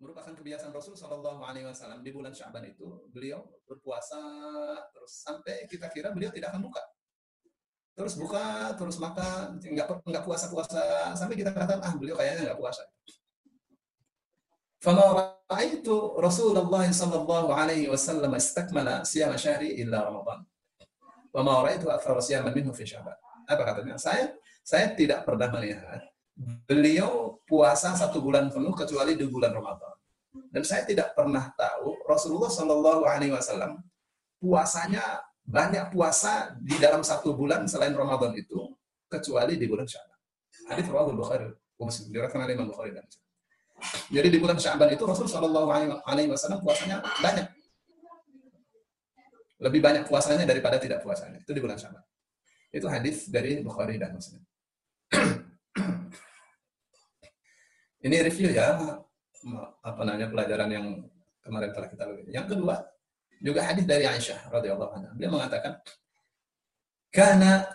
merupakan kebiasaan Rasul Shallallahu Alaihi Wasallam di bulan Syaban itu beliau berpuasa terus sampai kita kira beliau tidak akan buka terus buka terus makan nggak nggak puasa puasa sampai kita katakan ah beliau kayaknya nggak puasa فما رأيت رسول الله صلى الله عليه وسلم استكمل صيام شهري إلا رمضان وما رأيت أكثر صياما منه في شعبان apa katanya saya saya tidak pernah melihat beliau puasa satu bulan penuh kecuali di bulan Ramadan. Dan saya tidak pernah tahu Rasulullah Shallallahu Alaihi Wasallam puasanya banyak puasa di dalam satu bulan selain Ramadan itu kecuali di bulan Syaban. Hadis Rawahul Bukhari, Muslim diriwayatkan oleh Imam Bukhari dan Jadi di bulan Syaban itu Rasul Shallallahu Alaihi Wasallam puasanya banyak, lebih banyak puasanya daripada tidak puasanya. Itu di bulan Syaban. Itu hadis dari Bukhari dan Muslim. Ini review ya, apa namanya pelajaran yang kemarin telah kita lalui. Yang kedua, juga hadis dari Aisyah radhiyallahu anha. Beliau mengatakan, "Kana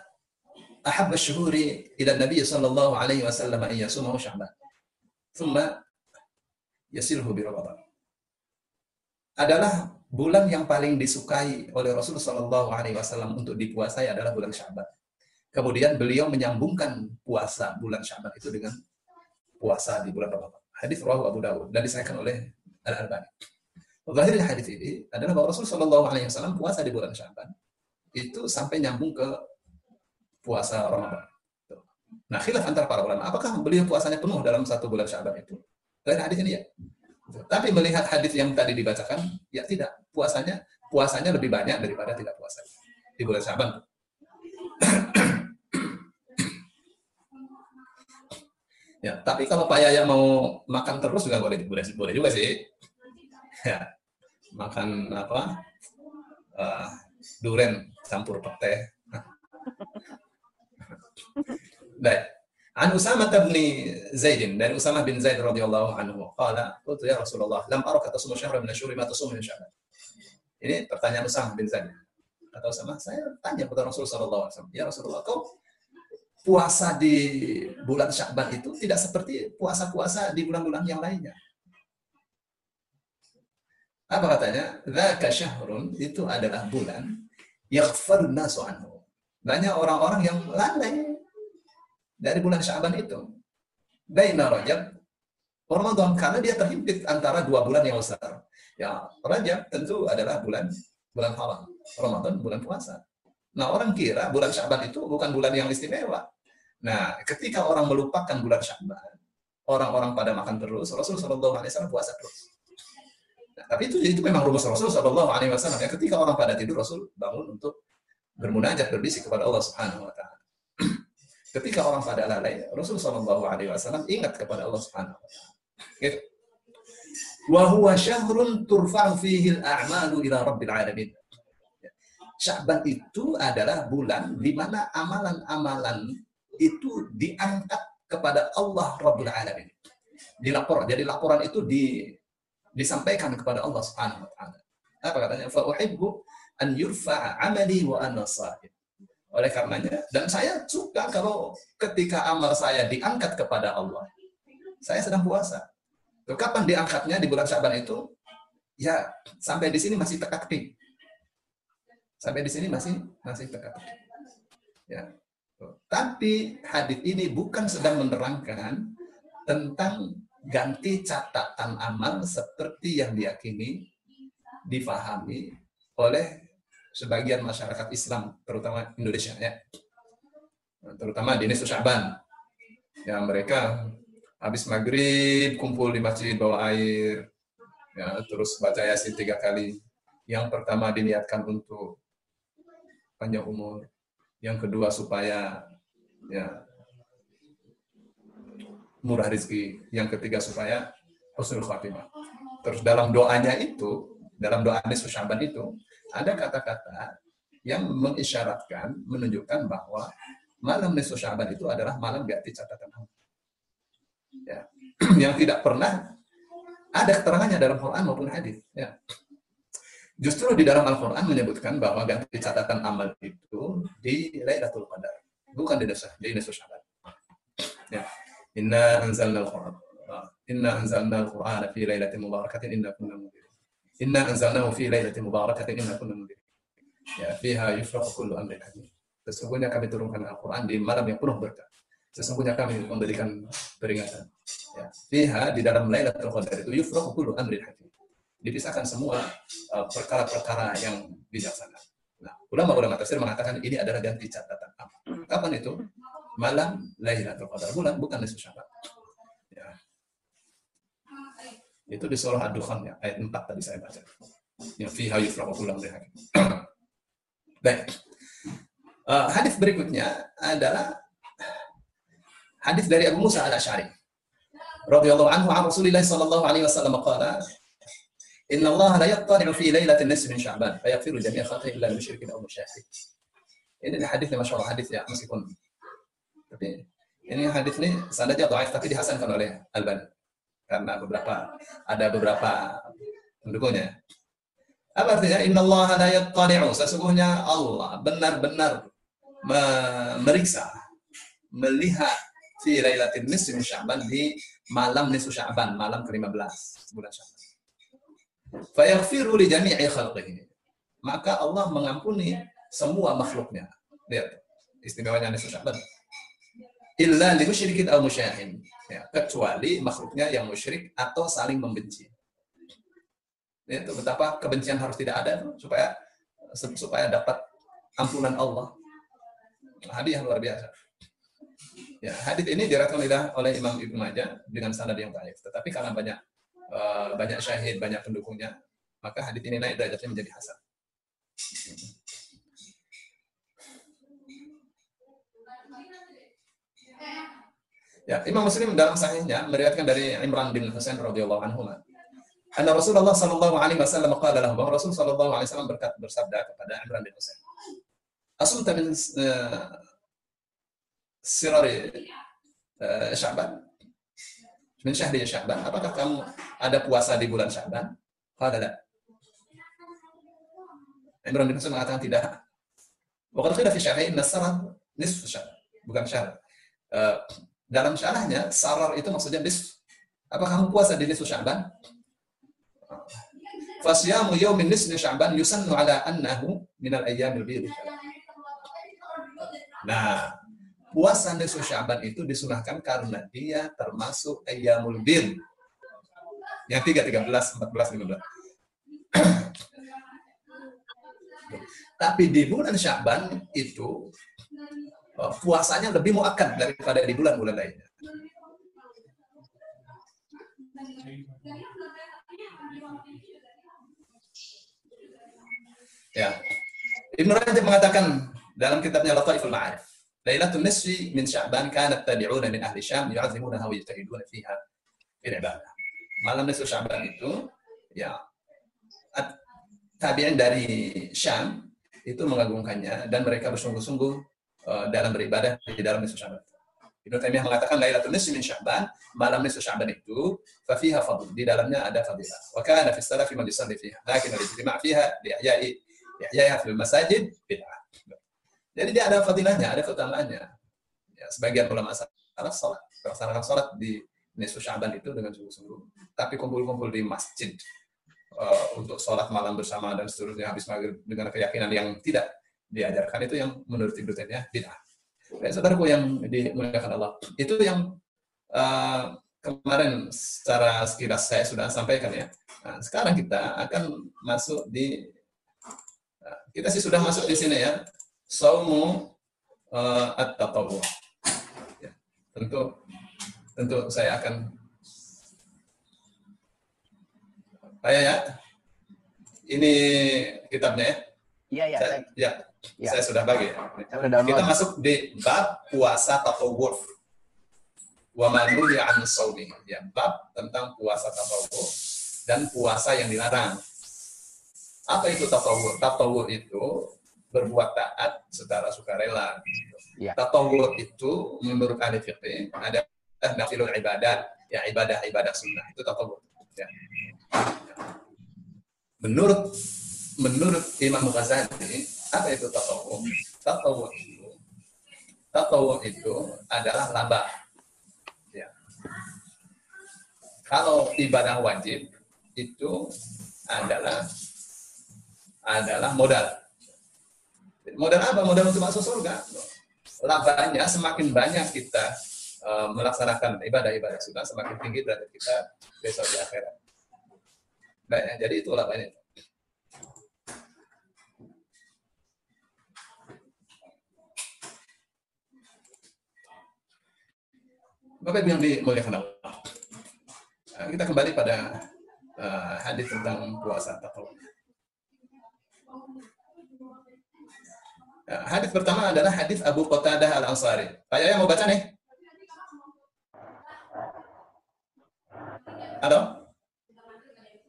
ahab asyhuri ila Nabi sallallahu alaihi wasallam an yasumahu Sya'ban. Thumma yasilhu bi Ramadan." Adalah bulan yang paling disukai oleh Rasulullah sallallahu alaihi wasallam untuk dipuasai adalah bulan Sya'ban. Kemudian beliau menyambungkan puasa bulan Sya'ban itu dengan puasa di bulan Ramadan. Hadis rawahu Abu Dawud dan disahkan oleh Al-Albani. Zahir hadis ini adalah bahwa Rasul Shallallahu Alaihi Wasallam puasa di bulan Syaban itu sampai nyambung ke puasa Ramadan. Nah, khilaf antara para ulama, apakah beliau puasanya penuh dalam satu bulan Syaban itu? Dari hadis ini ya. Tapi melihat hadis yang tadi dibacakan, ya tidak. Puasanya puasanya lebih banyak daripada tidak puasa di bulan Syaban. Ya, tapi kalau Pak Yaya mau makan terus juga boleh, boleh, boleh juga sih. Ya, makan apa? Uh, duren campur pete. Baik. An Usama bin Zaid dari Usama bin Zaid radhiyallahu anhu qala qultu ya Rasulullah lam araka tasum syahra min asyhuri ma tasum min. Ini pertanyaan Usama bin Zaid. Kata Usama, saya tanya kepada Rasulullah sallallahu alaihi wasallam, "Ya Rasulullah, kau puasa di bulan Syakban itu tidak seperti puasa-puasa di bulan-bulan yang lainnya. Apa katanya? Dzaka syahrun itu adalah bulan yaghfalun nasu anhu. Banyak orang-orang yang lalai dari bulan Sya'ban itu. Baina Rajab Ramadan karena dia terhimpit antara dua bulan yang besar. Ya, Rajab tentu adalah bulan bulan haram. Ramadan bulan puasa. Nah, orang kira bulan Sya'ban itu bukan bulan yang istimewa. Nah, ketika orang melupakan bulan Sya'ban, orang-orang pada makan terus, Rasul Shallallahu Alaihi Wasallam puasa terus. Nah, tapi itu itu memang rumus Rasul Shallallahu Alaihi Wasallam. Ya, ketika orang pada tidur, Rasul bangun untuk bermunajat berbisik kepada Allah Subhanahu Wa Taala. ketika orang pada lalai, Rasul Shallallahu Alaihi Wasallam ingat kepada Allah Subhanahu Wa Taala. Gitu. Wa huwa syahrun turfa'u fihi al-a'malu ila rabbil alamin. Sya'ban itu adalah bulan di mana amalan-amalan itu diangkat kepada Allah Rabbul Alamin. Dilapor, jadi laporan itu di, disampaikan kepada Allah Subhanahu wa taala. Apa katanya? Fa uhibbu an yurfa amali wa ana sahib. Oleh karenanya dan saya suka kalau ketika amal saya diangkat kepada Allah. Saya sedang puasa. Kapan diangkatnya di bulan Syaban itu? Ya, sampai di sini masih teka-teki. Sampai di sini masih masih teka-teki. Ya, tapi hadis ini bukan sedang menerangkan tentang ganti catatan amal seperti yang diyakini, difahami oleh sebagian masyarakat Islam, terutama Indonesia ya. Terutama di Nisfu Syaban. Ya, mereka habis maghrib kumpul di masjid bawa air, ya, terus baca yasin tiga kali. Yang pertama diniatkan untuk panjang umur, yang kedua supaya ya murah rezeki, yang ketiga supaya husnul khatimah. Terus dalam doanya itu, dalam doa nisfu Syaban itu ada kata-kata yang mengisyaratkan, menunjukkan bahwa malam nisfu Syaban itu adalah malam ganti catatan amal. Ya. yang tidak pernah ada keterangannya dalam Quran maupun hadis. Ya. Justru di dalam Al-Quran menyebutkan bahwa ganti catatan amal itu di Lailatul Qadar, bukan di desa, di Nisfu Syaban. Ya. Inna anzalna al-Quran. Inna anzalna al-Qur'an fi lailatin mubarakatin inna kunna mundirin. Inna anzalnahu fi lailatin mubarakatin inna kunna mundirin. Ya, fiha yufraqu kullu amrin hakim. Sesungguhnya kami turunkan Al-Quran di malam yang penuh berkah. Sesungguhnya kami memberikan peringatan. Ya, fiha di dalam Lailatul Qadar itu yufraqu kullu amrin hakim. Dipisahkan semua uh, perkara-perkara uh, yang bijaksana. Nah, ulama-ulama tafsir mengatakan ini adalah ganti catatan Kapan itu? Malam Lailatul Qadar. Bulan bukan nisfu Sya'ban. Itu di surah Ad-Dukhan ya, ayat 4 tadi saya baca. Yang fiha yufraqu kullu amrin. Baik. Uh, hadis berikutnya adalah hadis dari Abu Musa al-Asy'ari radhiyallahu anhu an Rasulillah sallallahu alaihi wasallam qala Inna Allah la yattali'u fi lailatin nisfi min Sya'ban fayaghfiru jami'a khata'i illa musyrikin aw musyahid. Ini hadis yang masyhur hadis ya meskipun tapi ini hadis ini sanadnya dhaif tapi dihasankan oleh Albani karena beberapa ada beberapa pendukungnya. Apa artinya? Inna Allah la yattali'u. Sesungguhnya Allah benar-benar memeriksa, melihat fi lailatin nisfi Sya'ban di malam nisfu Sya'ban, malam ke-15 bulan Sya'ban. Fayaghfiru li jami'i khalqihi. Maka Allah mengampuni semua makhluknya. Lihat istimewanya nisfu Sya'ban. Illa li musyrikin aw musyahin ya, kecuali makhluknya yang musyrik atau saling membenci. Itu betapa kebencian harus tidak ada supaya supaya dapat ampunan Allah. Hadiah luar biasa. Ya, hadis ini diriwayatkan oleh Imam Ibnu Majah dengan sanad yang baik. Tetapi karena banyak uh, banyak syahid, banyak pendukungnya, maka hadis ini naik derajatnya menjadi hasan. Ya, Imam Muslim dalam sahihnya meriwayatkan dari Imran bin Husain radhiyallahu anhu. Anna Rasulullah sallallahu alaihi wasallam qala lahu bahwa Rasul sallallahu alaihi wasallam berkat bersabda kepada Imran bin Husain. Asumta min uh, sirari uh, Sya'ban? Min syahri Sya'ban. Apakah kamu ada puasa di bulan Sya'ban? Qala la. Imran bin Husain mengatakan tidak. Wa qad qila fi syahri inna sarar nisfu Sya'ban. Bukan syahr. Uh, dalam syarahnya, sarar itu maksudnya dis. Apa kamu puasa di nisfu Sya'ban? Fasyamu yawmin nisfi Sya'ban yusannu ala annahu minal ayyamil bidh. Nah, puasa nisfu Sya'ban itu disunahkan karena dia termasuk ayyamul bidh. Yang 3, 13, 14, 15. Tapi di bulan Sya'ban itu Oh, puasanya lebih muakkad daripada di bulan-bulan lainnya. Ya. Ibnu Rajab mengatakan dalam kitabnya Lataiful Ma'arif, Nisfi min Sya'ban kanat tabi'una min ahli Syam yu'azzimunaha wa yajtahiduna fiha fil ibadah. Malam nisfu Sya'ban itu ya tabi'in dari Syam itu mengagungkannya dan mereka bersungguh-sungguh Eh, dalam beribadah di dalam nisfu Sya'ban. Ibnu Taimiyah mengatakan Lailatul Nisfi min Sya'ban, malam nisfu Sya'ban itu fa fiha fadl, di dalamnya ada fadilah. Wa kana fi salafi man yusalli fiha, lakin al-ijtima' fiha li ihya'i ihya'iha fil masajid bid'ah. Jadi dia ada fadilahnya, ada keutamaannya. Ya, sebagian ulama salaf salat, melaksanakan salat di nisfu Sya'ban itu dengan sungguh-sungguh. Tapi kumpul-kumpul di masjid uh, untuk sholat malam bersama dan seterusnya habis maghrib dengan keyakinan yang tidak diajarkan itu yang menurut Ibnu Taimiyah bid'ah. Ya, saudaraku yang dimuliakan Allah, itu yang uh, kemarin secara sekilas saya sudah sampaikan ya. Nah, sekarang kita akan masuk di uh, kita sih sudah masuk di sini ya. Saumu uh, at-tatawwu. Ya, tentu tentu saya akan Ayah ya. Ini kitabnya ya. Iya, iya. Saya, ya. Ya. Saya sudah bagi. Ya. Kita masuk di bab puasa tatawur. Wa manu an saumi. Ya, bab tentang puasa tatawur dan puasa yang dilarang. Apa itu tatawur? Tatawur itu berbuat taat secara sukarela. Ya. Tatawur itu menurut ahli fikih ada nafilul ibadat, ya ibadah-ibadah sunnah itu tatawur. Ya. Menurut menurut Imam Ghazali apa itu tatawu? Tatawu itu tatawu itu adalah laba. Ya. Kalau ibadah wajib itu adalah adalah modal. Modal apa? Modal untuk masuk surga. Labanya semakin banyak kita uh, melaksanakan ibadah-ibadah sunnah, semakin tinggi derajat kita besok di akhirat. Baik, ya, jadi itu labanya. Bapak yang dimuliakan Allah. Nah, kita kembali pada uh, hadis tentang puasa taqwa. Nah, hadis pertama adalah hadis Abu Qatadah Al-Ansari. Pak Yaya mau baca nih? Halo?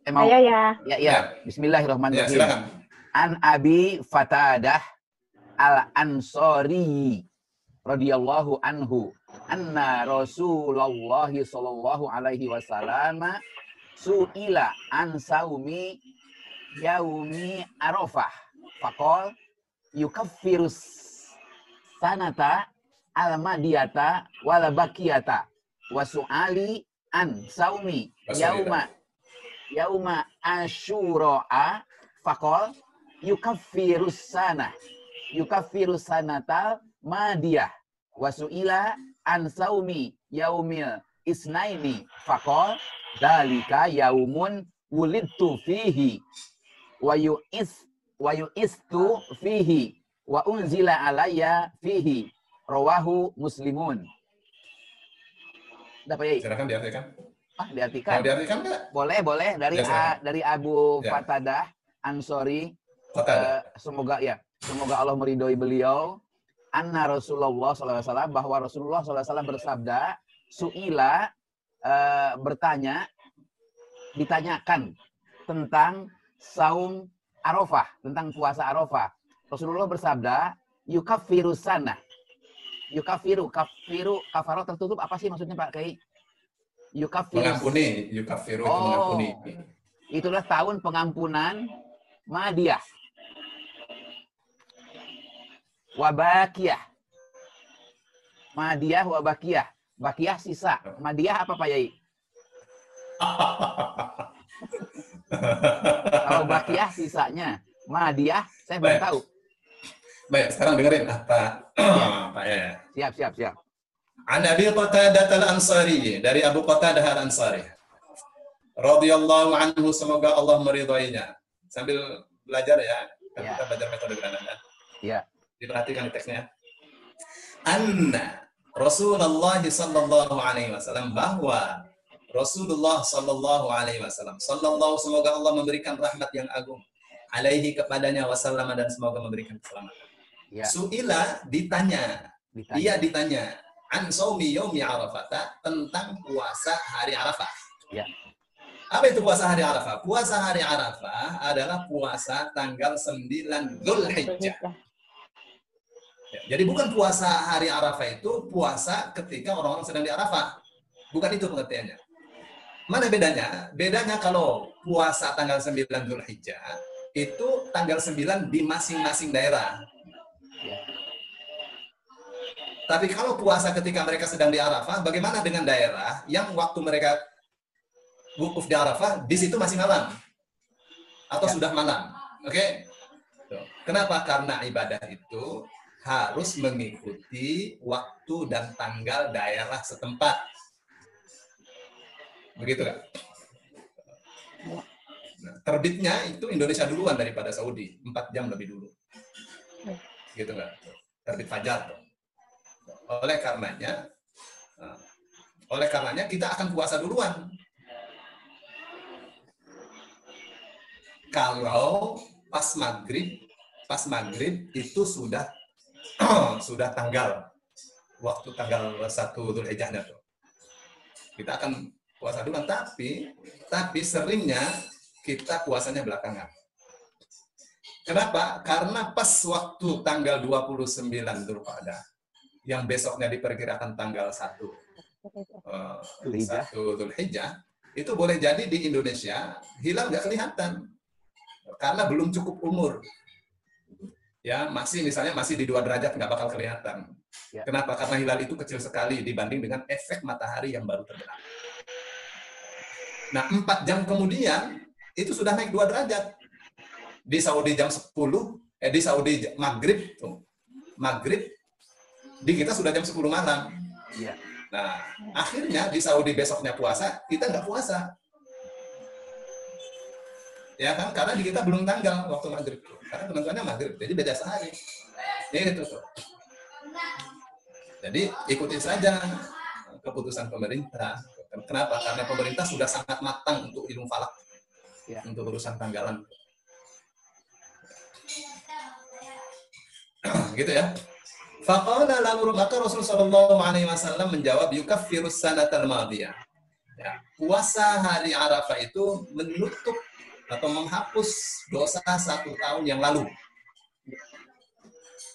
Eh, mau. Saya ya. Ya, ya. Bismillahirrahmanirrahim. Ya, silakan. An Abi Fatadah Al-Ansari radhiyallahu anhu anna Rasulullah sallallahu alaihi wasallam suila an saumi yaumi Arafah faqal yukaffirus sanata al-madiyata wal bakiyata wa su'ali an saumi yauma yauma asyura'a faqal yukaffirus sana yukaffirus sanatal madiyah wa su'ila an saumi yaumil isnaini faqal dalika yaumun wulidtu fihi wa yu'is wa yu'istu fihi wa unzila alayya fihi rawahu muslimun dapat ya Silakan diartikan. ah diartikan Mau diartikan enggak? boleh boleh dari Ya. A- dari Abu Ya. Fatadah Ansori. Eh, semoga ya semoga Allah meridhoi beliau anna Rasulullah SAW bahwa Rasulullah SAW bersabda suila eh, bertanya ditanyakan tentang saum Arafah tentang puasa Arafah Rasulullah bersabda yukaffiru sana yukafiru kafiru kafaro tertutup apa sih maksudnya Pak Kai yukafiru Mengampuni, yukafiru itu Oh. mengampuni. itulah tahun pengampunan Madiyah. Wabakiyah. Madiyah wabakiyah. Bakiyah sisa. Madiyah apa Pak Yai? Kalau bakiyah sisanya. Madiyah saya belum Baik. tahu. Baik, sekarang dengerin apa Pak ya. Siap, siap, siap. An Abi Qatadah Al-Ansari dari Abu Qatadah Al-Ansari. Radhiyallahu anhu semoga Allah meridhoinya. Sambil belajar ya, kan Ya. kita belajar metode Granada. Ya. Diperhatikan di teksnya. Anna Rasulullah sallallahu alaihi wasallam bahwa Rasulullah sallallahu alaihi wasallam sallallahu semoga Allah memberikan rahmat yang agung alaihi kepadanya wasallam dan semoga memberikan keselamatan. Ya. Suila ditanya, Ditanya. dia ditanya an saumi yaumi arafata tentang puasa hari Arafah. Ya. Apa itu puasa hari Arafah? Puasa hari Arafah adalah puasa tanggal 9 Zulhijjah. Ya, jadi bukan puasa hari Arafah itu puasa ketika orang-orang sedang di Arafah. Bukan itu pengertiannya. Mana bedanya? Bedanya kalau puasa tanggal 9 Zulhijjah itu tanggal 9 di masing-masing daerah. Ya. Tapi kalau puasa ketika mereka sedang di Arafah, bagaimana dengan daerah yang waktu mereka wukuf di Arafah, di situ masih malam? Atau Ya. sudah malam? Oke? Tuh. Kenapa? Karena ibadah itu harus mengikuti waktu dan tanggal daerah setempat. Begitu kan? Nah, terbitnya itu Indonesia duluan daripada Saudi, 4 jam lebih dulu. Gitu kan? Terbit fajar tuh. Oleh karenanya, eh, oleh karenanya kita akan puasa duluan. Kalau pas maghrib, pas maghrib itu sudah sudah tanggal waktu tanggal 1 Dzulhijjahnya tuh. Kita akan puasa duluan, tapi tapi seringnya kita puasanya belakangan. Kenapa? Karena pas waktu tanggal 29 Dzulqa'dah yang besoknya diperkirakan tanggal 1 eh, Dzulhijjah. 1 Dzulhijjah itu boleh jadi di Indonesia hilal nggak kelihatan karena belum cukup umur. Ya, masih misalnya masih di dua derajat nggak bakal kelihatan. Ya. Kenapa? Karena hilal itu kecil sekali dibanding dengan efek matahari yang baru terbenam. Nah, empat jam kemudian itu sudah naik dua derajat. Di Saudi jam 10, eh di Saudi maghrib, tuh, maghrib, di kita sudah jam 10 malam. Iya. Nah, akhirnya di Saudi besoknya puasa, kita nggak puasa. Ya kan? Karena di kita belum tanggal waktu maghrib. Karena penentuannya maghrib, jadi beda sehari. Itu tuh. Jadi ikuti saja keputusan pemerintah. Kenapa? Karena pemerintah sudah sangat matang untuk ilmu falak, Ya. untuk urusan tanggalan. gitu ya. Faqala lalu maka Rasul Shallallahu Alaihi Wasallam menjawab yukaffirus sanatal madiyah. Ya, puasa hari Arafah itu menutup atau menghapus dosa satu tahun yang lalu.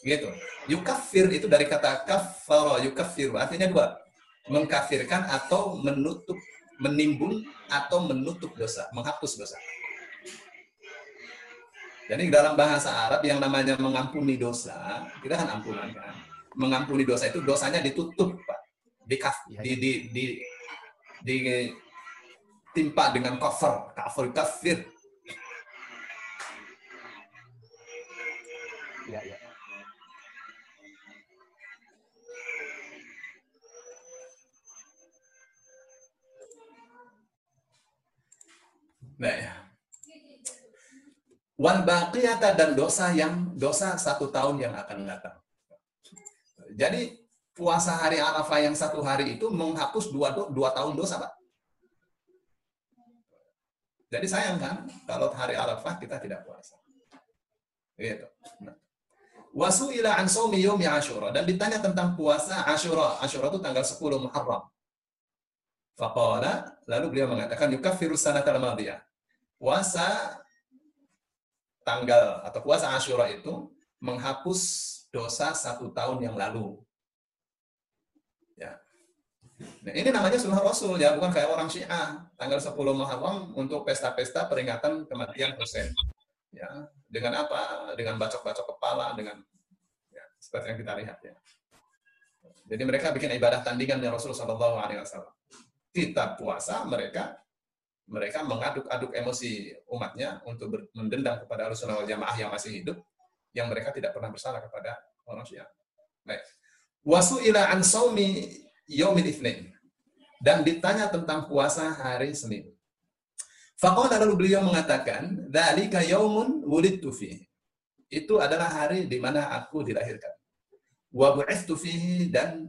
Gitu. Yukaffir itu dari kata kafara yukaffir artinya dua. Mengkafirkan atau menutup, menimbun atau menutup dosa, menghapus dosa. Jadi dalam bahasa Arab yang namanya mengampuni dosa, kita kan ampunan kan. Mengampuni dosa itu dosanya ditutup, Pak. Di, Ya, di, di, di, di, timpa dengan cover, cover kafir. Nah, ya. Wal baqiyata dan dosa yang dosa satu tahun yang akan datang. Jadi puasa hari Arafah yang satu hari itu menghapus dua, dua tahun dosa, Pak. Jadi sayang kan kalau hari Arafah kita tidak puasa. Gitu. Nah. Wasu ila an saumi yaumi Asyura dan ditanya tentang puasa Asyura. Asyura itu tanggal 10 Muharram. Faqala lalu beliau mengatakan yukaffiru sanatal madiyah. Puasa tanggal atau puasa Asyura itu menghapus dosa satu tahun yang lalu. Ya. Nah, ini namanya sunnah Rasul ya, bukan kayak orang Syiah. Tanggal 10 Muharram untuk pesta-pesta peringatan kematian Husain. Ya, dengan apa? Dengan bacok-bacok kepala, dengan ya, seperti yang kita lihat ya. Jadi mereka bikin ibadah tandingan dengan Rasul Shallallahu Alaihi Wasallam. Kita puasa, mereka mereka mengaduk-aduk emosi umatnya untuk ber- mendendam kepada Rasulullah Jamaah yang masih hidup, yang mereka tidak pernah bersalah kepada orang Syiah. Baik. Wasu ila an saumi yaumil itsnin. Dan ditanya tentang puasa hari Senin. Faqala lalu beliau mengatakan, "Dzalika yaumun wulidtu fihi." Itu adalah hari di mana aku dilahirkan. Wa bu'ithtu fihi dan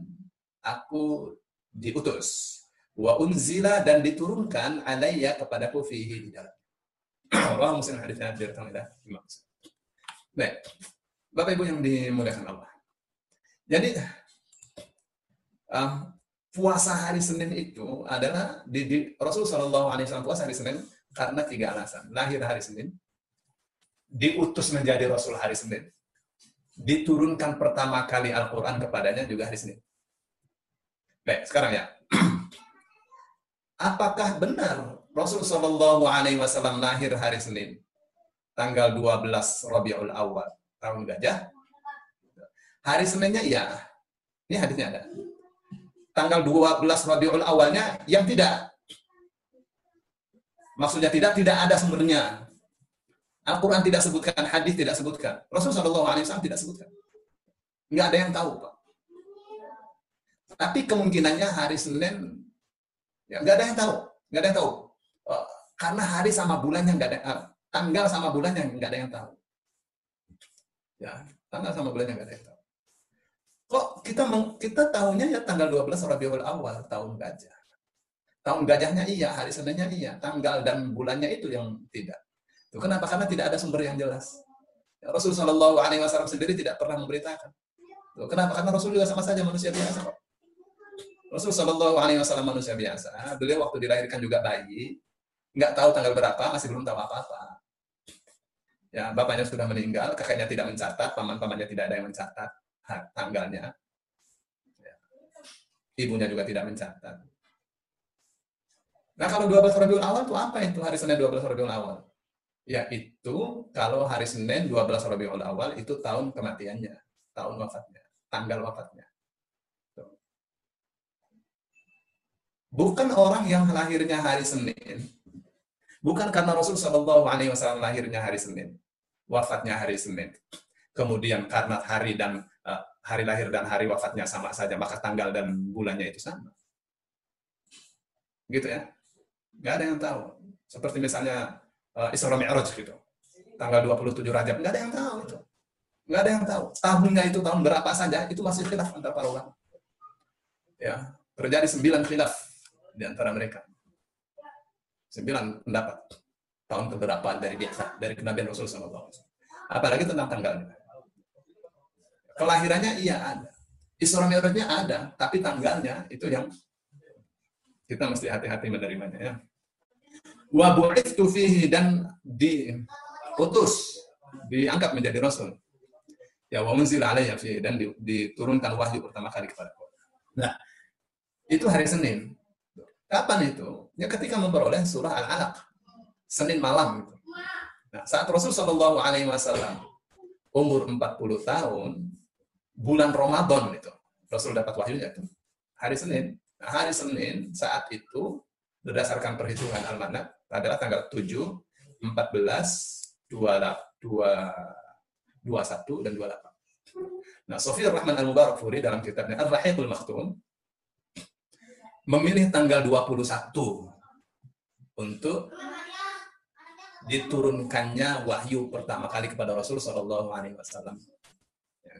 aku diutus. Wa unzila dan diturunkan alayya kepadaku fihi di dalam. Allah muslim hadisnya direkam oleh Imam Muslim. Baik. Bapak Ibu yang dimuliakan Allah. Jadi um, puasa hari Senin itu adalah di, di Rasul Shallallahu Alaihi Wasallam puasa hari Senin karena tiga alasan. Lahir hari Senin, diutus menjadi Rasul hari Senin, diturunkan pertama kali Al-Quran kepadanya juga hari Senin. Baik, sekarang ya. Apakah benar Rasul Shallallahu Alaihi Wasallam lahir hari Senin, tanggal 12 Rabiul Awal tahun gajah? Hari Seninnya iya. Ini hadisnya ada. Tanggal 12 Rabiul Awalnya yang tidak. Maksudnya tidak, tidak ada sumbernya. Al-Quran tidak sebutkan, hadis tidak sebutkan. Rasul Shallallahu Alaihi Wasallam tidak sebutkan. Nggak ada yang tahu, Pak. Tapi kemungkinannya hari Senin, ya nggak ada yang tahu. Nggak ada yang tahu. Eh, Karena hari sama bulannya nggak ada, eh, tanggal sama bulannya nggak ada yang tahu. Ya, tanggal sama bulannya nggak ada yang tahu. Kok kita meng- kita tahunya ya tanggal 12 Rabiul Awal tahun gajah. Tahun gajahnya iya, hari Seninnya iya, tanggal dan bulannya itu yang tidak. Itu kenapa? Karena tidak ada sumber yang jelas. Ya, Rasul Shallallahu Alaihi Wasallam sendiri tidak pernah memberitakan. Kenapa? Karena Rasul juga sama saja manusia biasa kok. Rasul Shallallahu Alaihi Wasallam manusia biasa. Beliau waktu dilahirkan juga bayi, nggak tahu tanggal berapa, masih belum tahu apa-apa. Ya, bapaknya sudah meninggal, kakaknya tidak mencatat, paman-pamannya tidak ada yang mencatat tanggalnya. Ya. Ibunya juga tidak mencatat. Nah, kalau 12 Rabiul Awal itu apa itu hari Senin 12 Rabiul Awal? Ya, itu kalau hari Senin 12 Rabiul Awal itu tahun kematiannya, tahun wafatnya, tanggal wafatnya. Tuh. Bukan orang yang lahirnya hari Senin, Bukan karena Rasul Shallallahu Alaihi Wasallam lahirnya hari Senin, wafatnya hari Senin. Kemudian karena hari dan uh, hari lahir dan hari wafatnya sama saja, maka tanggal dan bulannya itu sama. Gitu ya. Nggak ada yang tahu. Seperti misalnya uh, Isra Mi'raj gitu. Tanggal 27 Rajab, nggak ada yang tahu itu. Nggak ada yang tahu. Tahunnya itu tahun berapa saja, itu masih khilaf antara para ulama. Ya, terjadi sembilan khilaf di antara mereka. Sembilan pendapat. Tahun keberapa dari biasa, dari kenabian Rasul SAW. Apalagi tentang tanggalnya. Kelahirannya iya ada. Isra Mi'rajnya ada, tapi tanggalnya itu yang kita mesti hati-hati menerimanya ya. Wa bu'ithu fihi dan diutus, diangkat menjadi rasul. Ya wa unzil alayya fihi dan diturunkan wahyu pertama kali kepada. Nah, itu hari Senin. Kapan itu? Ya ketika memperoleh surah Al-Alaq. Senin malam itu. Nah, saat Rasul Shallallahu alaihi wasallam umur 40 tahun, bulan Ramadan itu. Rasul dapat wahyunya itu. Hari Senin. Nah, hari Senin saat itu berdasarkan perhitungan almanak adalah tanggal 7, 14, 2, 2, 21 dan 28. Nah, Sofir Rahman Al-Mubarak Furi dalam kitabnya Ar-Rahimul Maktum memilih tanggal 21 untuk diturunkannya wahyu pertama kali kepada Rasul Shallallahu Alaihi Wasallam.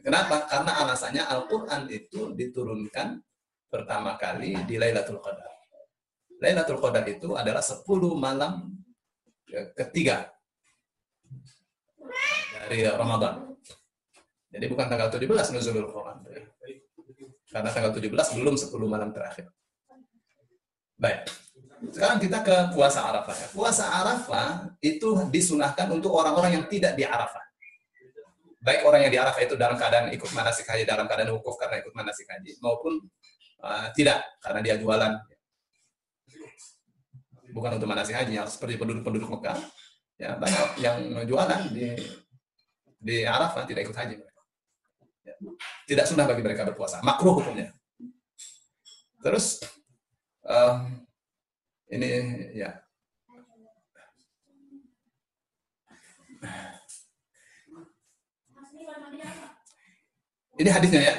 Kenapa? Karena alasannya Al-Quran itu diturunkan pertama kali di Lailatul Qadar. Lailatul Qadar itu adalah 10 malam ya, ketiga dari Ramadan. Jadi bukan tanggal 17 nuzulul Quran. Karena tanggal 17 belum 10 malam terakhir. Baik. Sekarang kita ke puasa Arafah. Ya. Puasa Arafah itu disunahkan untuk orang-orang yang tidak di Arafah. Baik orang yang di Arafah itu dalam keadaan ikut manasik haji, dalam keadaan wukuf karena ikut manasik haji, maupun uh, tidak karena dia jualan bukan untuk manasik haji yang seperti penduduk-penduduk Mekah ya banyak yang jualan di di Arafah tidak ikut haji ya. tidak sunnah bagi mereka berpuasa makruh hukumnya terus um, ini ya ini hadisnya ya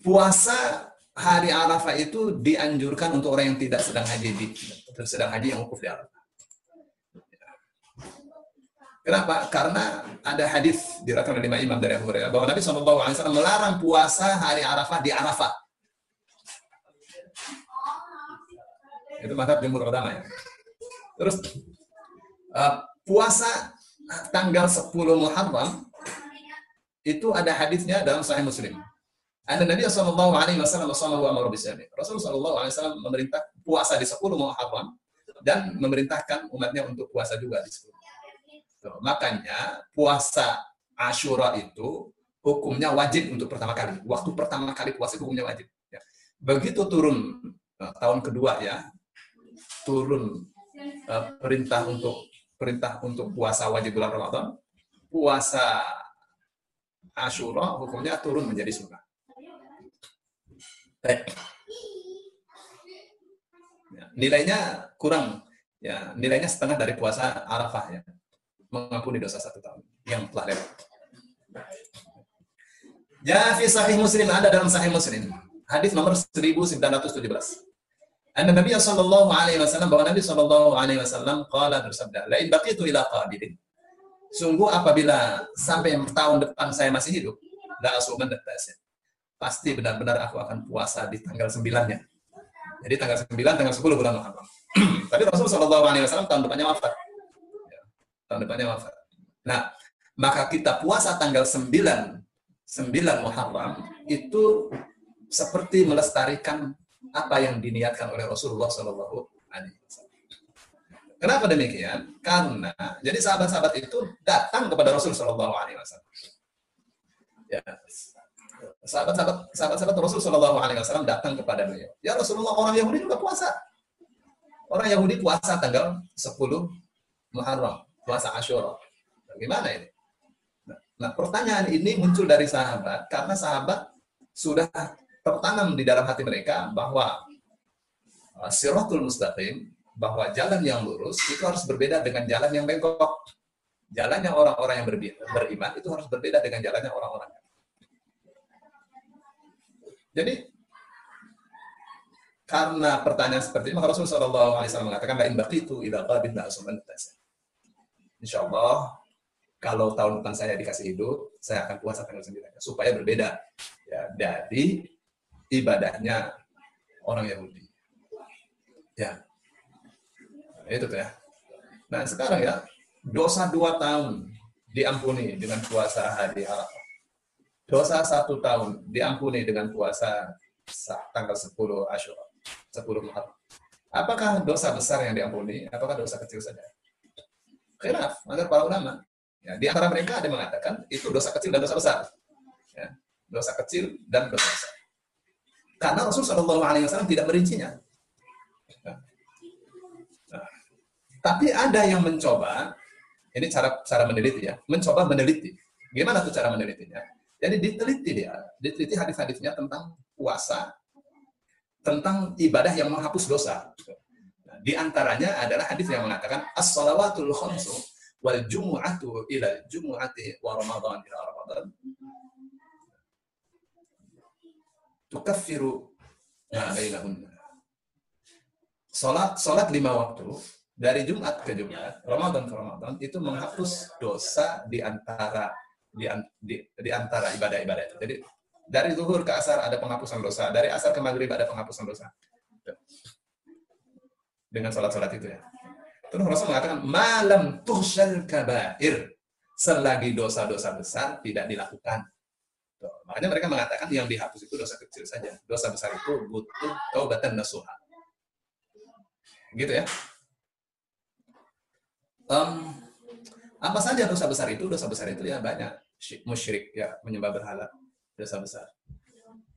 puasa hari Arafah itu dianjurkan untuk orang yang tidak sedang haji di sedang haji yang wukuf di Arafah. Kenapa? Karena ada hadis diriwayatkan oleh imam dari Abu Hurairah bahwa Nabi SAW melarang puasa hari Arafah di Arafah. Itu mantap jumhur ulama ya. Terus uh, puasa tanggal 10 Muharram itu ada hadisnya dalam Sahih Muslim. Anda Nabi Sallallahu Alaihi Wasallam Rasul Sallallahu Alaihi Wasallam memerintah puasa di 10 Muharram dan memerintahkan umatnya untuk puasa juga di 10. So, makanya puasa Ashura itu hukumnya wajib untuk pertama kali. Waktu pertama kali puasa hukumnya wajib. Ya. Begitu turun uh, tahun kedua ya, turun uh, perintah untuk perintah untuk puasa wajib bulan Ramadan, puasa Ashura hukumnya turun menjadi sunnah. Eh. Ya, nilainya kurang. Ya, nilainya setengah dari puasa Arafah ya. Mengampuni dosa satu tahun yang telah lewat. Ya fi sahih Muslim ada dalam sahih Muslim. Hadis nomor 1917. Anna Nabi sallallahu alaihi wasallam bahwa Nabi sallallahu alaihi wasallam qala bersabda, "La in baqitu ila qabilin." Sungguh apabila sampai tahun depan saya masih hidup, la asuman tasin pasti benar-benar aku akan puasa di tanggal 9-nya. Jadi tanggal 9, tanggal 10 bulan Muharram. Tapi Rasul Shallallahu Alaihi Wasallam tahun depannya wafat. Ya, tahun depannya wafat. Nah, maka kita puasa tanggal 9, 9 Muharram itu seperti melestarikan apa yang diniatkan oleh Rasulullah Shallallahu Alaihi Wasallam. Kenapa demikian? Karena jadi sahabat-sahabat itu datang kepada Rasul Shallallahu Alaihi Wasallam. Ya, sahabat-sahabat sahabat-sahabat Rasul Shallallahu Alaihi Wasallam datang kepada beliau. Ya Rasulullah orang Yahudi juga puasa. Orang Yahudi puasa tanggal 10 Muharram, puasa Ashura. Bagaimana ini? Nah, nah, pertanyaan ini muncul dari sahabat karena sahabat sudah tertanam di dalam hati mereka bahwa uh, siratul mustaqim bahwa jalan yang lurus itu harus berbeda dengan jalan yang bengkok. Jalannya orang-orang yang beriman itu harus berbeda dengan jalannya orang-orang. Jadi karena pertanyaan seperti ini, maka Rasulullah SAW mengatakan, lain baqitu idza qabin Insya Allah, kalau tahun depan saya dikasih hidup, saya akan puasa tanggal 9 supaya berbeda ya dari ibadahnya orang Yahudi. Ya, itu tuh ya. Nah sekarang ya, dosa dua tahun diampuni dengan puasa hari Arafah. Dosa satu tahun diampuni dengan puasa tanggal 10 Asyura, 10 Muharram. Apakah dosa besar yang diampuni? Apakah dosa kecil saja? Khilaf antara para ulama. Ya, di antara mereka ada yang mengatakan itu dosa kecil dan dosa besar. Ya, dosa kecil dan dosa besar. Karena Rasulullah SAW tidak merincinya. Ya. Nah, tapi ada yang mencoba, ini cara cara meneliti ya, mencoba meneliti. Gimana tuh cara menelitinya? Jadi diteliti dia, diteliti hadis-hadisnya tentang puasa, tentang ibadah yang menghapus dosa. Nah, di antaranya adalah hadis yang mengatakan as-salawatul khamsu wal jumu'atu ila jumu'ati wa ramadan ila ramadan tukaffiru ma bainahunna. Salat salat lima waktu dari Jumat ke Jumat, Ramadan ke Ramadan itu menghapus dosa di antara di, di, di antara ibadah-ibadah itu. Jadi dari zuhur ke asar ada penghapusan dosa, dari asar ke maghrib ada penghapusan dosa. Dengan salat-salat itu ya. Terus Rasul mengatakan, malam tuhsyal kabair. Selagi dosa-dosa besar tidak dilakukan. Tuh. Makanya mereka mengatakan yang dihapus itu dosa kecil saja. Dosa besar itu butuh taubatan nasuha. Gitu ya. Um, apa saja dosa besar itu? Dosa besar itu ya banyak. Musyrik, ya menyembah berhala. Dosa besar.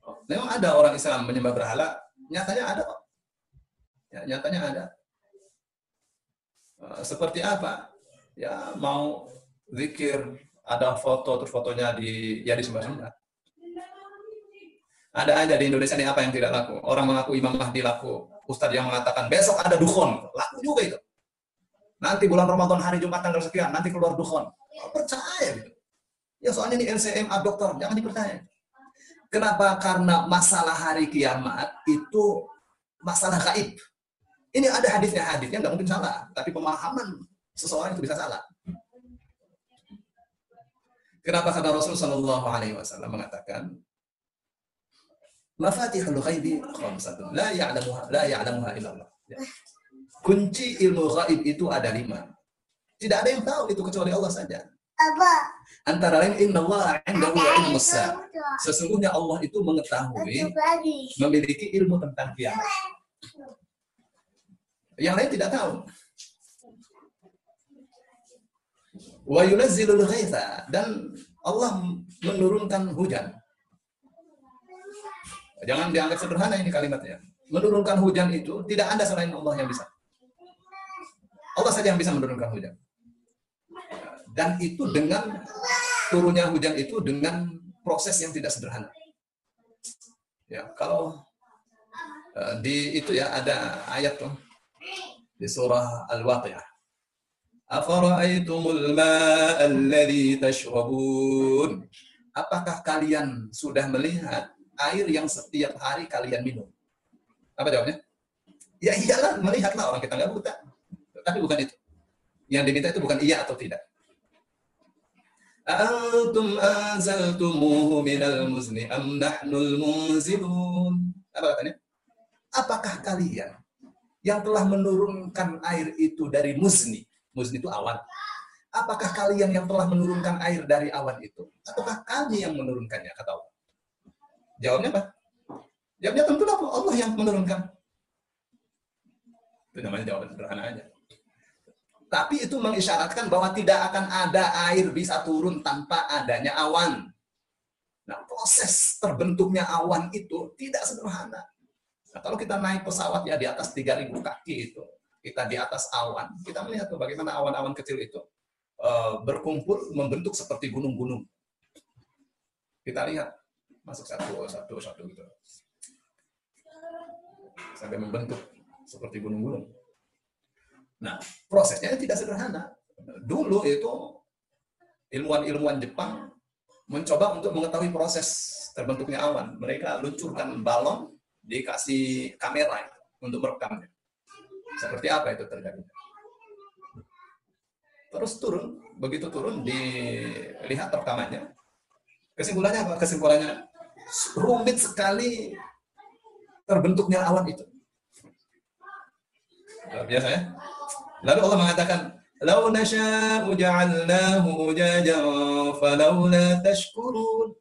Oh, memang ada orang Islam menyembah berhala. Nyatanya ada kok. Ya, nyatanya ada. Uh, seperti apa? Ya mau zikir, ada foto terus fotonya di ya di sembah-sembah. Ada aja di Indonesia ini apa yang tidak laku. Orang mengaku Imam Mahdi laku. Ustadz yang mengatakan besok ada dukhon. Laku juga itu. Nanti bulan Ramadan hari Jumat tanggal sekian, nanti keluar dukhon. Oh, percaya gitu. Ya soalnya ini NCMA dokter, jangan dipercaya. Kenapa? Karena masalah hari kiamat itu masalah gaib. Ini ada hadisnya, hadisnya nggak mungkin salah, tapi pemahaman seseorang itu bisa salah. Kenapa? Karena Rasul Shallallahu Alaihi Wasallam mengatakan, Mafatihul ghaibi khamsatun la ya'lamuha la ya'lamuha illallah. Ya kunci ilmu gaib itu ada lima. Tidak ada yang tahu itu kecuali Allah saja. Antara lain Inna Allah indahu ilmu Sesungguhnya Allah itu mengetahui, memiliki ilmu tentang kiamat. Yang lain tidak tahu. Wa yunazzilul dan Allah menurunkan hujan. Jangan dianggap sederhana ini kalimatnya. Menurunkan hujan itu tidak ada selain Allah yang bisa. Allah saja yang bisa menurunkan hujan. Dan itu dengan turunnya hujan itu dengan proses yang tidak sederhana. Ya, kalau uh, di itu ya ada ayat tuh di surah Al-Waqiah. Afara'aitumul ma'alladhi tashrabun? Apakah kalian sudah melihat air yang setiap hari kalian minum? Apa jawabnya? Ya iyalah, melihatlah orang kita nggak buta. Tapi bukan itu. Yang diminta itu bukan iya atau tidak. Antum anzaltumuhu minal muzni am nahnul. Apa katanya? Apakah kalian yang telah menurunkan air itu dari muzni? Muzni itu awan. Apakah kalian yang telah menurunkan air dari awan itu? Ataukah kami yang menurunkannya? Kata Allah. Jawabnya apa? Jawabnya tentu Allah yang menurunkan. Itu namanya jawaban sederhana aja. Tapi itu mengisyaratkan bahwa tidak akan ada air bisa turun tanpa adanya awan. Nah, proses terbentuknya awan itu tidak sederhana. Nah, kalau kita naik pesawat ya di atas 3000 kaki itu, kita di atas awan, kita melihat bagaimana awan-awan kecil itu uh, berkumpul membentuk seperti gunung-gunung. Kita lihat masuk satu satu satu gitu sampai membentuk seperti gunung-gunung. Nah, prosesnya tidak sederhana. Dulu itu ilmuwan-ilmuwan Jepang mencoba untuk mengetahui proses terbentuknya awan. Mereka luncurkan balon, dikasih kamera untuk merekamnya. Seperti apa itu terjadi? Terus turun, begitu turun dilihat rekamannya. Kesimpulannya apa? Kesimpulannya rumit sekali terbentuknya awan itu. Luar biasa ya. Lalu Allah mengatakan, "Lau nasya'u ja'alnahu ujajan falawla tashkurun."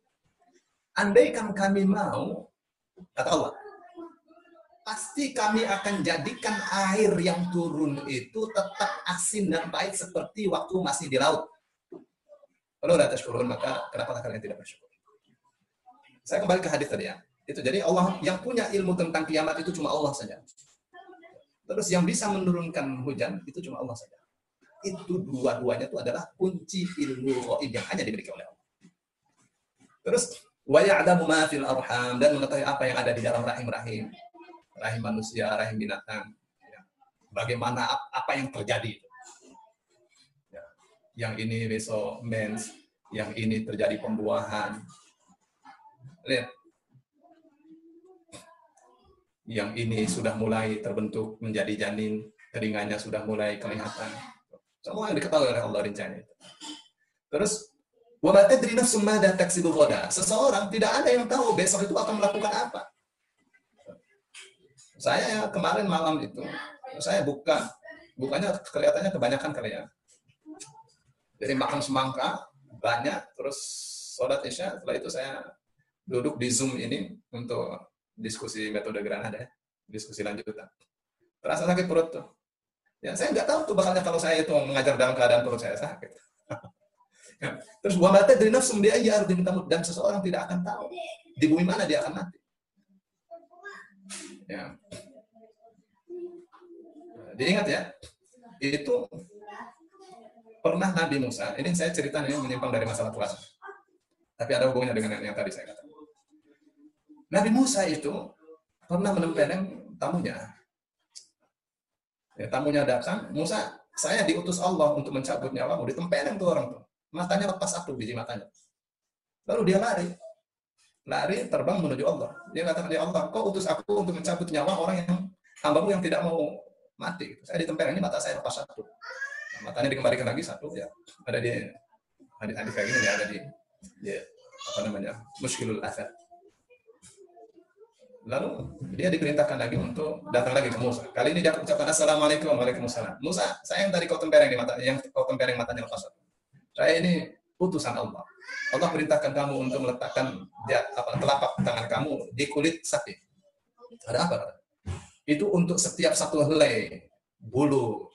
Andaikan kami mau, kata Allah, pasti kami akan jadikan air yang turun itu tetap asin dan pahit seperti waktu masih di laut. Kalau tidak tashkurun, maka kenapa kalian tidak bersyukur? Saya kembali ke hadis tadi ya. Itu jadi Allah yang punya ilmu tentang kiamat itu cuma Allah saja. Terus yang bisa menurunkan hujan itu cuma Allah saja. Itu dua-duanya itu adalah kunci ilmu gaib yang hanya dimiliki oleh Allah. Terus wa ya'lamu ma fil arham dan mengetahui apa yang ada di dalam rahim-rahim rahim manusia, rahim binatang. Ya. Bagaimana apa yang terjadi. Ya. Yang ini besok mens, yang ini terjadi pembuahan. Lihat. Yang ini sudah mulai terbentuk menjadi janin, telinganya sudah mulai kelihatan. Semua yang diketahui oleh Allah rencana itu. Terus Seseorang tidak ada yang tahu besok itu akan melakukan apa. Saya kemarin malam itu, saya buka, bukanya kelihatannya kebanyakan kali ya. Jadi makan semangka, banyak, terus sholat isya, setelah itu saya duduk di Zoom ini untuk diskusi metode Granada ya, diskusi lanjutan. Terasa sakit perut tuh. Ya, saya nggak tahu tuh bakalnya kalau saya itu mengajar dalam keadaan perut saya sakit. Terus wa mata dari nafsum dia ya dan seseorang tidak akan tahu di bumi mana dia akan mati. Ya. Diingat ya, itu pernah Nabi Musa, ini saya cerita ini menyimpang dari masalah puasa. Tapi ada hubungannya dengan yang tadi saya katakan. Nabi Musa itu pernah menempeleng tamunya. Ya, tamunya datang, Musa, saya diutus Allah untuk mencabut nyawamu, ditempeleng tuh orang tuh. Matanya lepas satu biji matanya. Lalu dia lari lari terbang menuju Allah. Dia katakan, ya Allah, kau utus aku untuk mencabut nyawa orang yang hambamu yang tidak mau mati. Saya ditempel ini mata saya lepas satu. Nah, matanya dikembalikan lagi satu ya. Ada di hadis-hadis kayak gini ya ada di ya, apa namanya muskilul asad. Lalu dia diperintahkan lagi untuk datang lagi ke Musa. Kali ini dia ucapkan assalamualaikum waalaikumsalam. Musa, saya yang tadi kau tempeleng di mata, yang kau tempeleng matanya lepas satu. Saya ini putusan Allah. Allah perintahkan kamu untuk meletakkan ya, apa, telapak tangan kamu di kulit sapi. Ada apa? Itu untuk setiap satu helai bulu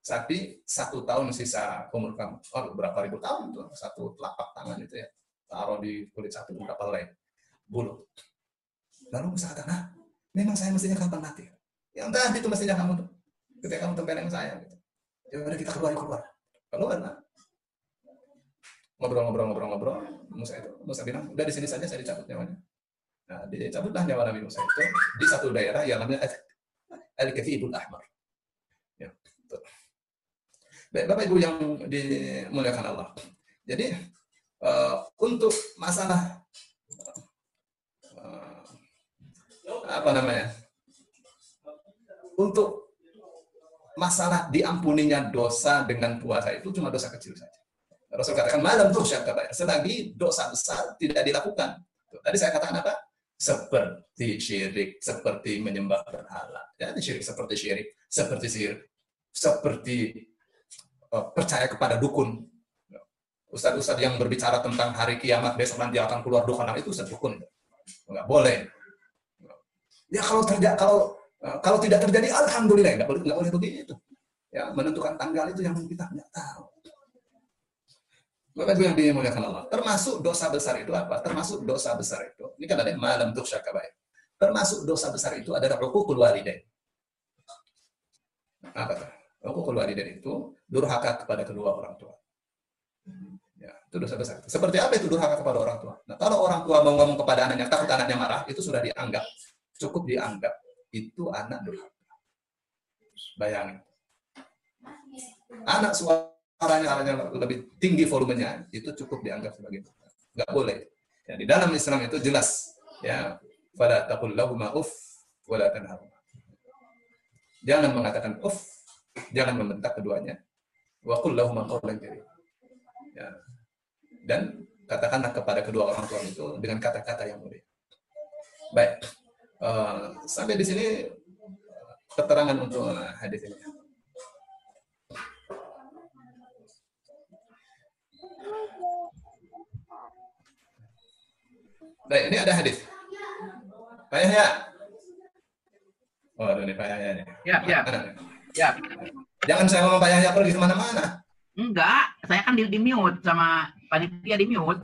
sapi satu tahun sisa umur kamu. Oh, berapa ribu tahun tuh satu telapak tangan itu ya. Taruh di kulit sapi berapa helai bulu. Lalu Musa kata, memang saya mestinya kapan mati? Yang tadi itu mestinya kamu tuh. Ketika kamu tempeleng saya. Gitu. Ya udah kita keluar, keluar. Keluar, nah ngobrol-ngobrol-ngobrol-ngobrol Musa itu Musa bilang udah di sini saja saya dicabut nyawanya. Nah dicabutlah nyawa Nabi Musa itu di satu daerah yang namanya Al Kathibul Ahmar. Ya Baik, Bapak Ibu yang dimuliakan Allah. Jadi uh, untuk masalah uh, apa namanya untuk masalah diampuninya dosa dengan puasa itu cuma dosa kecil saja Rasul katakan malam tuh kata selagi dosa besar tidak dilakukan. Tadi saya katakan apa? Seperti syirik, seperti menyembah berhala. Ya, syirik seperti syirik, seperti sihir, seperti uh, percaya kepada dukun. Ustadz-ustadz yang berbicara tentang hari kiamat besok nanti akan keluar dukun, nah, itu ustadz dukun. Enggak boleh. Ya kalau terjadi kalau uh, kalau tidak terjadi alhamdulillah enggak boleh enggak boleh begitu. Ya, menentukan tanggal itu yang kita enggak tahu. Bapak Ibu yang dimuliakan Allah. Termasuk dosa besar itu apa? Termasuk dosa besar itu. Ini kan ada malam tuh syakabai. Termasuk dosa besar itu adalah hukukul walidain. Apa tuh? Hukukul walidain itu durhaka kepada kedua orang tua. Ya, itu dosa besar. Seperti apa itu durhaka kepada orang tua? Nah, kalau orang tua mau ngomong kepada anaknya takut anaknya marah, itu sudah dianggap cukup dianggap itu anak durhaka. Bayangin. anak suaranya lebih tinggi volumenya itu cukup dianggap sebagai nggak boleh. Ya, di dalam Islam itu jelas ya pada takul lahuma uff wala. Jangan mengatakan uff, jangan membentak keduanya. Wa qul lahuma qawlan Ya. Dan katakanlah kepada kedua orang tua itu dengan kata-kata yang mulia. Baik. Uh, sampai di sini keterangan untuk hadis ini. Baik, ini ada hadis. Pak Yahya. Oh, ini Pak Yahya nih. Ya, ya. Ya. Jangan saya ngomong Pak Yahya pergi ke mana-mana. Enggak, saya kan di, di mute sama panitia di mute.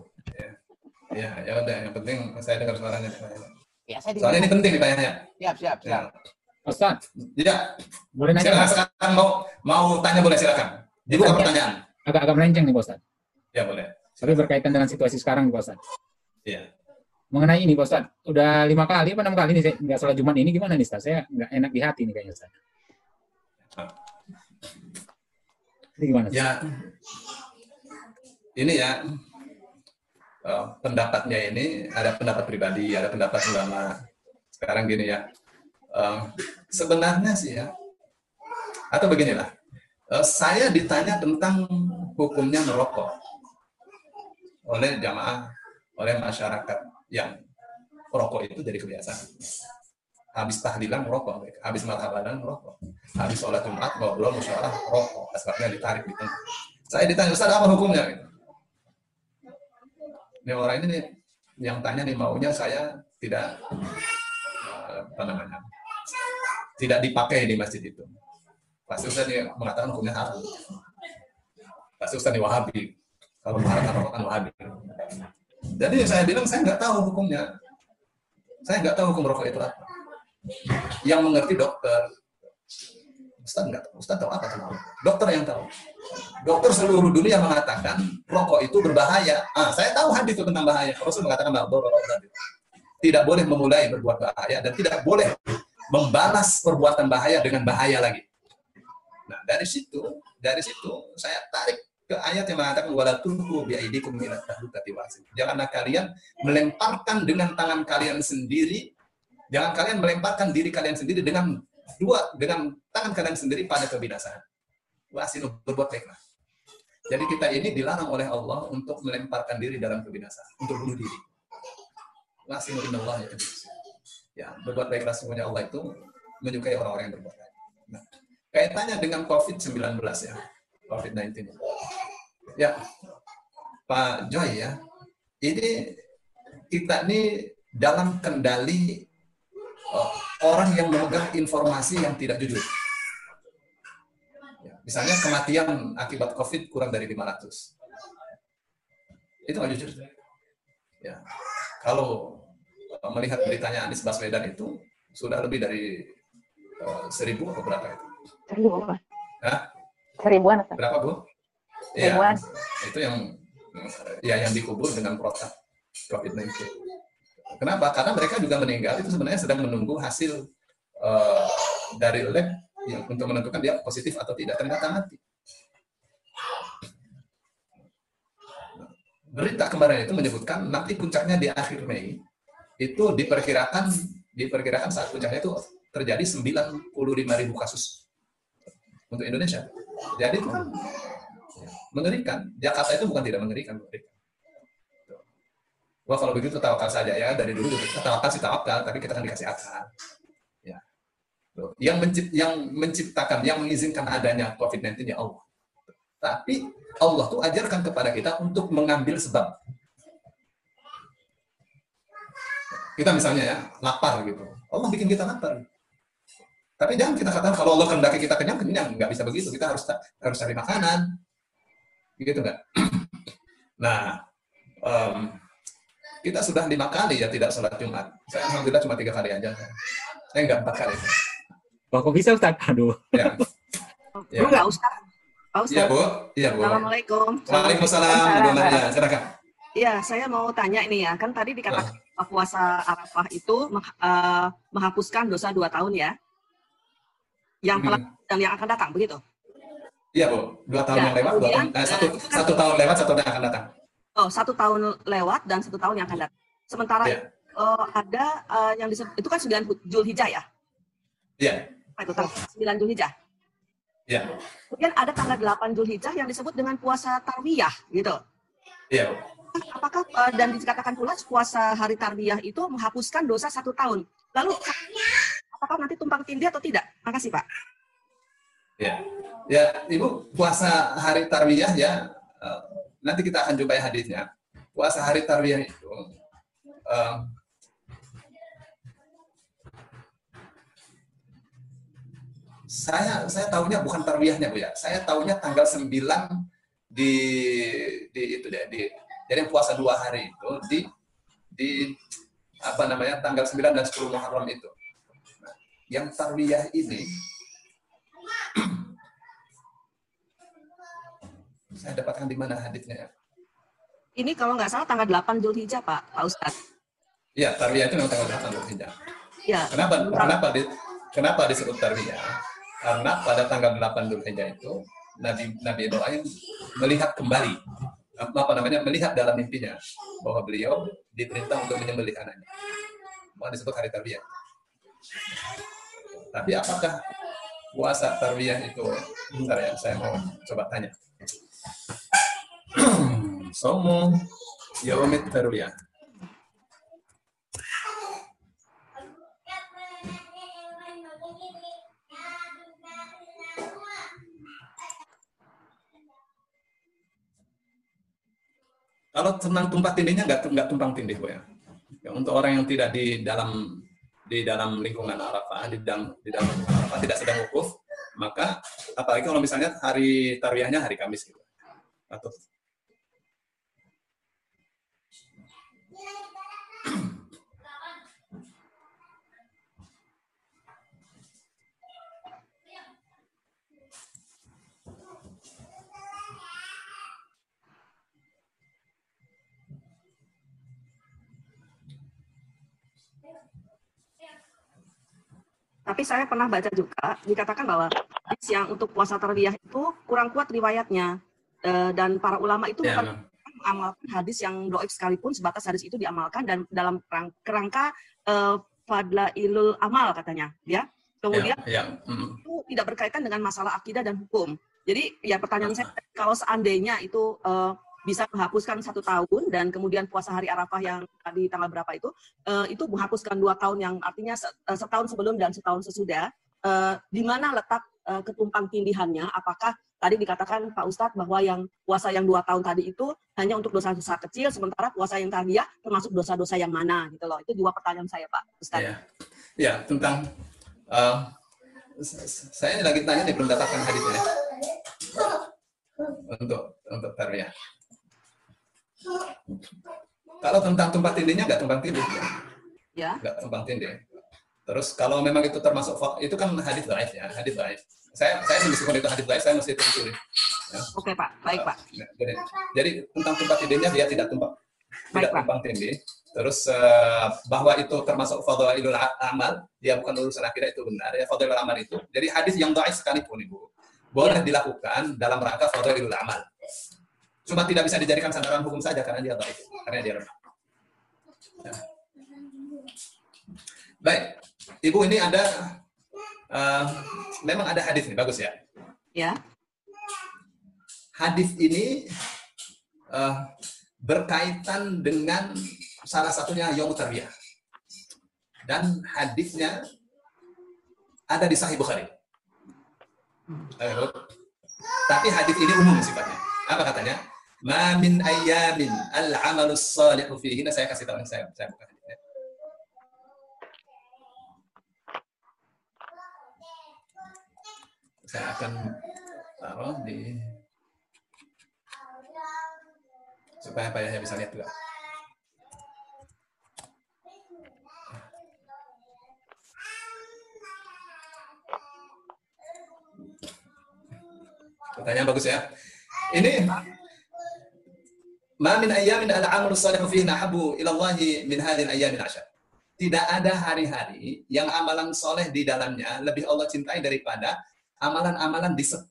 Ya, ya udah. Yang penting saya dengar suaranya Pak Yahya. Ya, saya Soalnya ini penting nih Pak Yahya. Siap, siap, siap. Ya. Ustaz. Ya. Boleh nanya? Silakan, silakan mau mau tanya boleh silakan. Dibuka pertanyaan. Agak-agak melenceng nih, Pak Ustaz. Ya, boleh. Tapi berkaitan dengan situasi sekarang, Pak Ustaz. Iya mengenai ini Pak udah lima kali apa enam kali nih nggak sholat Jumat ini gimana nih Ustaz? Saya nggak enak di hati nih kayaknya Ustaz. Ini gimana? Ustaz? Ya, ini ya uh, pendapatnya ini ada pendapat pribadi, ada pendapat ulama. Sekarang gini ya, uh, sebenarnya sih ya, atau beginilah, uh, saya ditanya tentang hukumnya merokok oleh jamaah, oleh masyarakat yang rokok itu jadi kebiasaan. Habis tahlilan merokok, habis marhabanan merokok, habis sholat Jumat ngobrol musyawarah rokok, asbabnya ditarik di. Saya ditanya, Ustaz apa hukumnya? Ini orang ini nih, yang tanya nih maunya saya tidak apa namanya tidak dipakai di masjid itu. Pasti Ustaz nih mengatakan hukumnya haram. Pasti Ustaz nih Wahabi. Kalau mengharapkan rokok kan Wahabi. Jadi saya bilang saya nggak tahu hukumnya. Saya nggak tahu hukum rokok itu apa. Yang mengerti dokter. Ustaz nggak tahu. Ustaz tahu apa tentang Dokter yang tahu. Dokter seluruh dunia mengatakan rokok itu berbahaya. Ah, saya tahu hadis itu tentang bahaya. Rasul mengatakan bahwa rokok tidak boleh memulai berbuat bahaya dan tidak boleh membalas perbuatan bahaya dengan bahaya lagi. Nah, dari situ, dari situ saya tarik ke ayat yang mengatakan wala tulqu biaidikum ila tahlukati wasin. Janganlah kalian melemparkan dengan tangan kalian sendiri, jangan kalian melemparkan diri kalian sendiri dengan dua dengan tangan kalian sendiri pada kebinasaan. Wasin berbuat baiklah. Jadi kita ini dilarang oleh Allah untuk melemparkan diri dalam kebinasaan, untuk bunuh diri. Wasin Allah ya. Ya, berbuat baiklah semuanya Allah itu menyukai orang-orang yang berbuat baik. Nah, kaitannya dengan COVID-19 ya. COVID-19. Ya, Pak Joy ya, ini kita ini dalam kendali uh, orang yang memegang informasi yang tidak jujur. Ya, misalnya kematian akibat COVID kurang dari 500. Itu nggak jujur. Ya, kalau uh, melihat beritanya Anies Baswedan itu sudah lebih dari uh, seribu atau berapa itu? Seribu. Hah? Seribuan. Berapa bu? Seribuan. Ya, itu yang ya yang dikubur dengan protap COVID-19. Kenapa? Karena mereka juga meninggal itu sebenarnya sedang menunggu hasil uh, dari lab yang untuk menentukan dia positif atau tidak. Ternyata mati. Berita kemarin itu menyebutkan nanti puncaknya di akhir Mei itu diperkirakan diperkirakan saat puncaknya itu terjadi 95 ribu kasus untuk Indonesia. Jadi itu kan mengerikan. Jakarta itu bukan tidak mengerikan, mengerikan. Wah kalau begitu tawakal saja ya dari dulu kita tawakal sih tawakal, tapi kita kan dikasih akal. Ya. Yang, mencipt, yang menciptakan, yang mengizinkan adanya COVID-19 ya Allah. Tapi Allah tuh ajarkan kepada kita untuk mengambil sebab. Kita misalnya ya lapar gitu, Allah bikin kita lapar. Tapi jangan kita katakan kalau Allah kendaki kita kenyang, kenyang. Nggak bisa begitu. Kita harus harus cari makanan. Gitu nggak? Nah, um, kita sudah lima kali ya tidak sholat Jumat. Saya alhamdulillah cuma tiga kali aja. Saya nggak empat kali. Oh, kok bisa Ustaz? Aduh. Ya. ya. Enggak, Ustaz. Oh, Ustaz. Iya, Bu. Iya, Bu. Assalamualaikum. Waalaikumsalam. Ya, silakan. Iya, saya mau tanya ini ya. Kan tadi dikatakan uh. puasa Arafah itu uh, menghapuskan dosa dua tahun ya yang telah hmm. dan yang akan datang begitu? Iya bu, dua tahun Ya, yang lewat, dua tahun, kemudian, eh, satu, kan- satu tahun lewat, satu tahun yang akan datang. Oh, satu tahun lewat dan satu tahun yang akan datang. Sementara Iya. eh, ada eh, yang disebut itu kan 9 Zulhijjah ya. Iya, Apa itu tanggal 9 Zulhijjah. iya, Kemudian ada tanggal 8 Zulhijjah yang disebut dengan puasa tarwiyah gitu. iya bu. Apakah eh, dan dikatakan pula puasa hari tarwiyah itu menghapuskan dosa satu tahun. Lalu apakah nanti tumpang tindih atau tidak? Makasih Pak. Ya, ya Ibu puasa hari tarwiyah ya eh, nanti kita akan jumpai hadisnya. Puasa hari tarwiyah itu eh, saya saya tahunya bukan tarwiyahnya Bu ya. Saya tahunya tanggal 9 di di itu deh di jadi puasa dua hari itu di di apa namanya tanggal 9 dan 10 Muharram itu. Yang tarwiyah ini saya dapatkan di mana hadisnya ya? Ini kalau nggak salah tanggal 8 Zulhijjah Pak, Pak Ustadz. Iya, tarwiyah itu memang tanggal 8 Zulhijjah. Ya, Kenapa kenapa di, kenapa disebut tarwiyah? Karena pada tanggal 8 Zulhijjah itu Nabi Nabi Ibrahim melihat kembali apa namanya melihat dalam mimpinya bahwa beliau diperintah untuk menyembelih anaknya. Maka disebut hari tarwiyah. Tapi apakah puasa tarwiyah itu bentar ya saya mau coba tanya. Somo yaumit tarwiyah. Kalau tentang tumpah tindihnya nggak nggak tumpang tindih bu ya. Ya, Untuk orang yang tidak di dalam di dalam lingkungan Arafah, di dalam di dalam Arafah tidak sedang wukuf, maka apalagi kalau misalnya hari tarwiyahnya hari Kamis gitu. Atau Tapi saya pernah baca juga dikatakan bahwa hadis yang untuk puasa tarwiyah itu kurang kuat riwayatnya Eh, dan para ulama itu ya, bukan mengamalkan hadis yang doib sekalipun sebatas hadis itu diamalkan dan dalam kerang- kerangka eh, fadlailul amal katanya ya. Kemudian ya, ya, mm. itu tidak berkaitan dengan masalah akidah dan hukum. Jadi ya pertanyaan saya kalau seandainya itu eh, bisa menghapuskan satu tahun dan kemudian puasa hari Arafah yang tadi tanggal berapa itu eh, itu menghapuskan dua tahun yang artinya eh, setahun sebelum dan setahun sesudah. Eh, di mana letak eh, ketumpang tindihannya? Apakah tadi dikatakan Pak Ustadz bahwa yang puasa yang dua tahun tadi itu hanya untuk dosa-dosa kecil sementara puasa yang tadi ya termasuk dosa-dosa yang mana gitu loh? Itu dua pertanyaan saya Pak Ustadz. Ya, ya tentang s- saya lagi tanya nih belum dapatkan hadisnya untuk untuk tarwiyah. Kalau tentang tumpah tindihnya nggak tumpang tindih ya, ya nggak tumpang tindih. Terus kalau memang itu termasuk itu kan hadis dhaif ya, hadis dhaif. Saya saya meskipun itu hadis dhaif saya mesti telusuri. oke Pak baik Pak Nah, jadi, jadi tentang tumpah tindihnya dia tidak tumpang tidak Baik, Pak. tumpang tindih. Terus eh, bahwa itu termasuk fadhailul amal, dia bukan urusan akidah itu benar ya fadhailul amal itu. Jadi hadis yang dhaif sekalipun Ibu boleh dilakukan dalam rangka fadhailul amal. Cuma tidak bisa dijadikan sandaran hukum saja karena dia dhaif, karena dia lemah. Ya. Baik, Ibu ini ada eh, memang ada hadis nih bagus ya. ya hadis ini eh, berkaitan dengan salah satunya Yom Tarbiyah. Dan hadisnya ada di Sahih Bukhari. Eh, Tapi hadis ini umum sifatnya. Apa katanya? Ma min ayyamin al-amalus salihu fihi. Nah, saya kasih tahu saya saya buka hadisnya. Saya akan taruh di supaya Pak Yahya bisa lihat juga. Pertanyaan bagus ya. Ini Ma min ayyamin al-amalu salihu fihi nahabu ila min hadhihi al-ayyamil ashar. Tidak ada hari-hari yang amalan soleh di dalamnya lebih Allah cintai daripada amalan-amalan di 10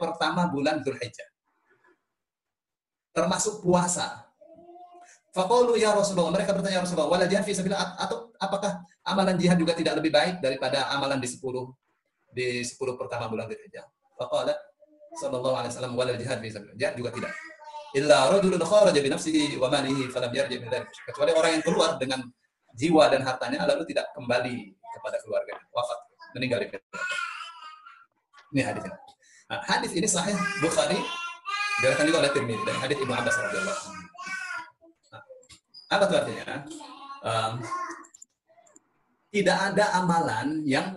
pertama bulan Dzulhijjah. Termasuk puasa. Faqalu ya Rasulullah, mereka bertanya ya Rasulullah, wala jihad fi atau apakah amalan jihad juga tidak lebih baik daripada amalan di 10 di 10 pertama bulan Dzulhijjah? Faqala sallallahu alaihi wasallam wala jihad fi sabilillah. Jihad juga tidak. Illa rajulun kharaja bi nafsihi wa malihi falam yarji min dzalik. Kecuali orang yang keluar dengan jiwa dan hartanya lalu tidak kembali kepada keluarga, wafat, meninggal di Ini hadisnya. Nah, hadis ini sahih Bukhari diriwayatkan juga oleh Tirmidzi dari hadis Ibnu Abbas radhiyallahu anhu. Nah, apa itu artinya? Um, tidak ada amalan yang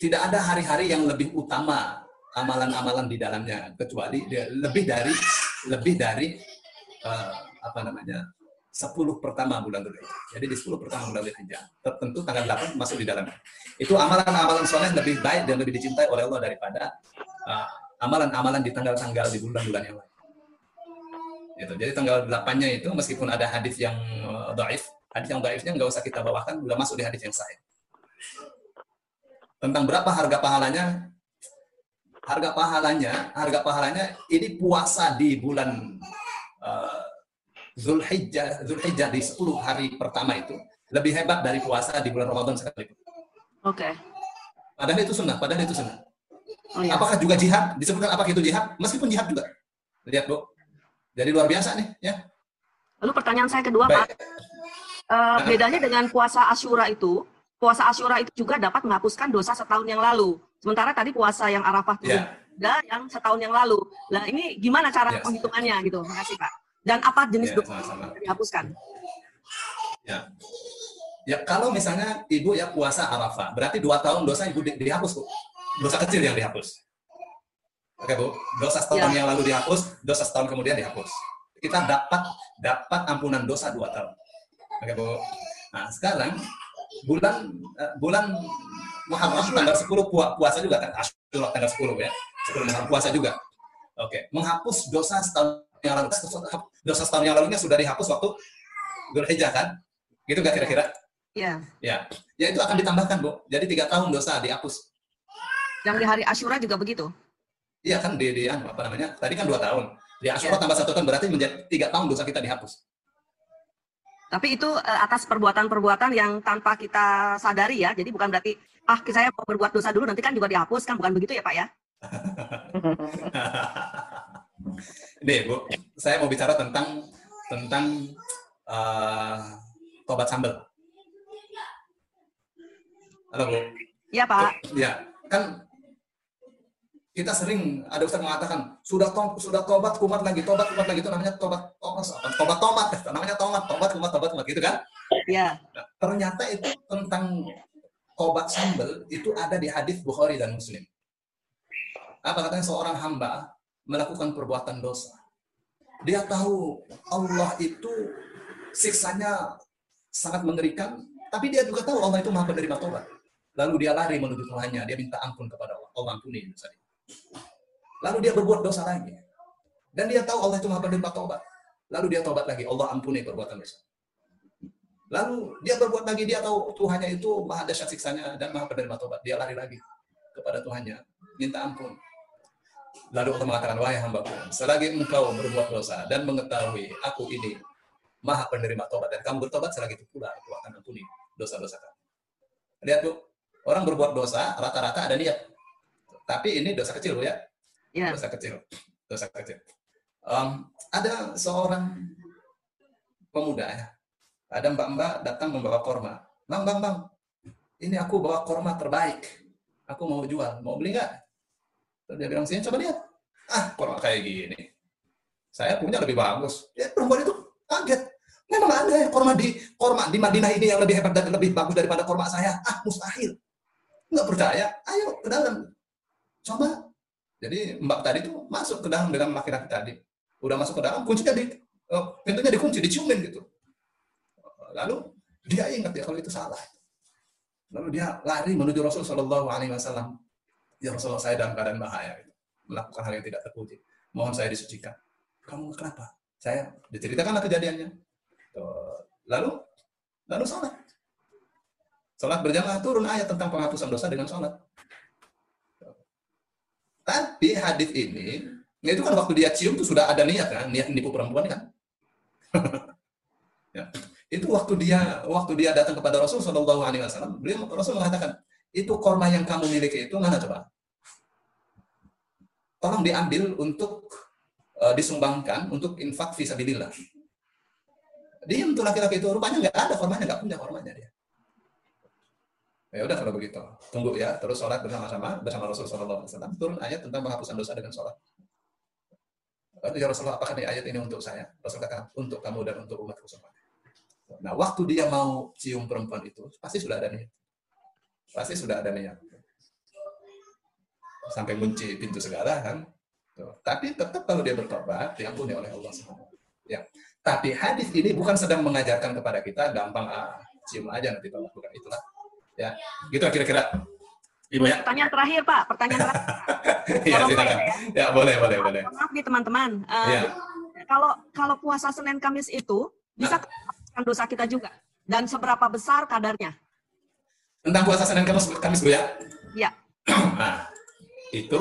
tidak ada hari-hari yang lebih utama amalan-amalan di dalamnya kecuali lebih dari lebih dari uh, apa namanya 10 pertama bulan Dzulhijjah. Jadi di 10 pertama bulan Dzulhijjah, tertentu tanggal 8 masuk di dalamnya. Itu amalan-amalan soleh lebih baik dan lebih dicintai oleh Allah daripada uh, amalan-amalan di tanggal-tanggal di bulan-bulan yang lain. Gitu. Jadi tanggal 8-nya itu meskipun ada hadis yang uh, daif, hadis yang daifnya nggak usah kita bawakan, udah masuk di hadis yang sahih. Tentang berapa harga pahalanya, harga pahalanya, harga pahalanya ini puasa di bulan uh, Zulhijjah, Zulhijjah di 10 hari pertama itu lebih hebat dari puasa di bulan Ramadan sekalipun. Oke. Padahal itu sunnah, padahal itu sunnah. Oh ya. Apakah juga jihad? Disebutkan apakah itu jihad? Meskipun jihad juga. Lihat, Bu. Jadi luar biasa nih, ya. Lalu pertanyaan saya kedua, Pak. Baik. Eh, bedanya dengan puasa Asyura itu, puasa Asyura itu juga dapat menghapuskan dosa setahun yang lalu. Sementara tadi puasa yang Arafah itu ada yang setahun yang lalu. Nah, ini gimana cara Yes. penghitungannya gitu? Makasih, Pak. Dan apa jenis Ya, dosa yang dihapuskan? Ya. Ya, kalau misalnya ibu ya puasa Arafah, berarti dua tahun dosa ibu di- dihapus, Bu. Dosa kecil yang dihapus. Oke, Bu. Dosa setahun yang lalu dihapus, dosa setahun kemudian dihapus. Kita dapat dapat ampunan dosa dua tahun. Oke, Bu. Nah, sekarang bulan eh, bulan Muharram tanggal 10 pua- puasa juga kan? Asyura tanggal 10 ya. 10 Muharram puasa juga. Oke, menghapus dosa setahun yang lalu. Dosa setahun yang lalunya sudah dihapus waktu Dzulhijjah kan? Gitu gak kira-kira? Ya. Ya, ya itu akan ditambahkan, Bu. Jadi tiga tahun dosa dihapus. Yang di hari Asyura juga begitu. Iya kan di, di anu, apa namanya? Tadi kan dua tahun. Di Asyura tambah satu tahun berarti menjadi tiga tahun dosa kita dihapus. Tapi itu eh, atas perbuatan-perbuatan yang tanpa kita sadari ya. Jadi bukan berarti ah saya mau berbuat dosa dulu nanti kan juga dihapus kan bukan begitu ya Pak ya? Nih, Bu, saya mau bicara tentang tentang eh, tobat sambal. Halo, Bu. Iya Pak. Ya, kan kita sering ada ustaz mengatakan sudah to sudah tobat kumat lagi tobat kumat lagi. Itu namanya tobat tobat tobat tobat namanya tobat tobat kumat tobat kumat. Gitu kan? Iya. Nah, ternyata itu tentang tobat sambal itu ada di hadis Bukhari dan Muslim. Apa katanya? Seorang hamba melakukan perbuatan dosa. Dia tahu Allah itu siksanya sangat mengerikan tapi dia juga tahu Allah itu maha penerima tobat. Lalu dia lari menuju Tuhannya dia minta ampun kepada Allah. Allah ampuni dosa lalu dia berbuat dosa lagi. Dan dia tahu Allah itu maha penerima tobat lalu dia tobat lagi. Allah ampuni perbuatan dosa. Lalu dia berbuat lagi. Dia tahu Tuhannya itu maha dahsyat siksanya dan maha penerima tobat dia lari lagi kepada Tuhannya. Minta ampun. Lalu Allah mengatakan wahai hambaku selagi engkau berbuat dosa dan mengetahui aku ini maha penerima tobat dan kamu bertobat selagi itu pula aku akan ampuni dosa-dosa kamu. Lihat bu. Orang berbuat dosa rata-rata ada niat tapi ini dosa kecil bu ya. Iya. dosa kecil. Dosa kecil. Em, ada seorang pemuda ya. Ada mbak-mbak datang membawa korma. Bang bang bang ini aku bawa korma terbaik. Aku mau jual. Mau beli nggak? Terus dia bilang sini coba lihat. Ah korma kayak gini. Saya punya lebih bagus. Ya perempuan itu kaget. Memang ada ya korma di korma di Madinah ini yang lebih hebat dan lebih bagus daripada korma saya. Ah mustahil. Nggak percaya? Ayo ke dalam coba. Jadi mbak tadi tuh masuk ke dalam dengan laki-laki tadi. Udah masuk ke dalam kuncinya di eh, pintunya dikunci diciumin gitu. Lalu dia ingat ya kalau itu salah. Lalu dia lari menuju Rasul Shallallahu Alaihi Wasallam. Ya Rasulullah saya dalam keadaan bahaya gitu. melakukan hal yang tidak terpuji. Mohon saya disucikan. Kamu kenapa? Saya diceritakanlah kejadiannya. Lalu lalu sholat. Sholat berjamaah turun ayat tentang penghapusan dosa dengan sholat Tapi hadis ini, itu kan waktu dia cium itu sudah ada niat kan, niat nipu perempuan kan. ya. Itu waktu dia waktu dia datang kepada Rasul Shallallahu Alaihi Wasallam, beliau Rasul mengatakan, itu korma yang kamu miliki itu mana coba? Tolong diambil untuk uh, disumbangkan untuk infak visabilillah. Dia untuk laki-laki itu rupanya nggak ada kormanya, nggak punya kormanya dia. Ya udah kalau begitu, tunggu ya. Terus sholat bersama-sama bersama Rasul Shallallahu Alaihi Wasallam turun ayat tentang penghapusan dosa dengan sholat. Lalu ya Rasulullah, apakah nih ayat ini untuk saya? Rasul katakan untuk kamu dan untuk umatku semuanya. Nah, waktu dia mau cium perempuan itu, pasti sudah ada niat. Pasti sudah ada niat. Sampai kunci pintu segala kan. Tapi tetap kalau dia bertobat, diampuni oleh Allah SWT. Ya. Tapi hadis ini bukan sedang mengajarkan kepada kita gampang ah, cium aja nanti tolak bukan itulah. Ya, gitu kira-kira. Ibu ya. Pertanyaan terakhir Pak, pertanyaan terakhir. ya, silakan. boleh Ya, boleh, boleh, boleh. Maaf nih teman-teman. Eh, Ya. Kalau kalau puasa Senin Kamis itu bisa menghapuskan dosa kita juga. Dan seberapa besar kadarnya? Tentang puasa Senin Kamis, Kamis Bu ya. Ya. Nah, itu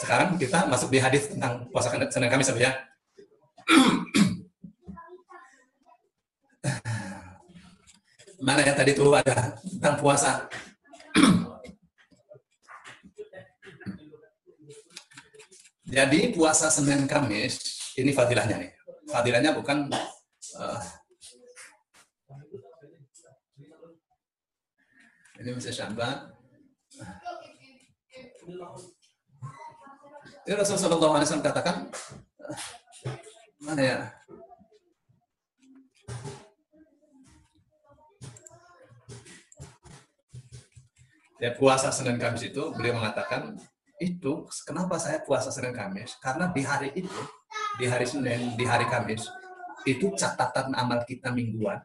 sekarang kita masuk di hadis tentang puasa Senin Kamis Bu ya. Mana yang tadi tuh ada tentang puasa? Jadi puasa Senin Kamis ini fadilahnya nih. Fadilahnya bukan eh, ini masih Syaban. Ini Rasulullah SAW katakan, eh, mana ya? Ya puasa Senin Kamis itu beliau mengatakan itu kenapa saya puasa Senin Kamis? Karena di hari itu, di hari Senin, di hari Kamis itu catatan amal kita mingguan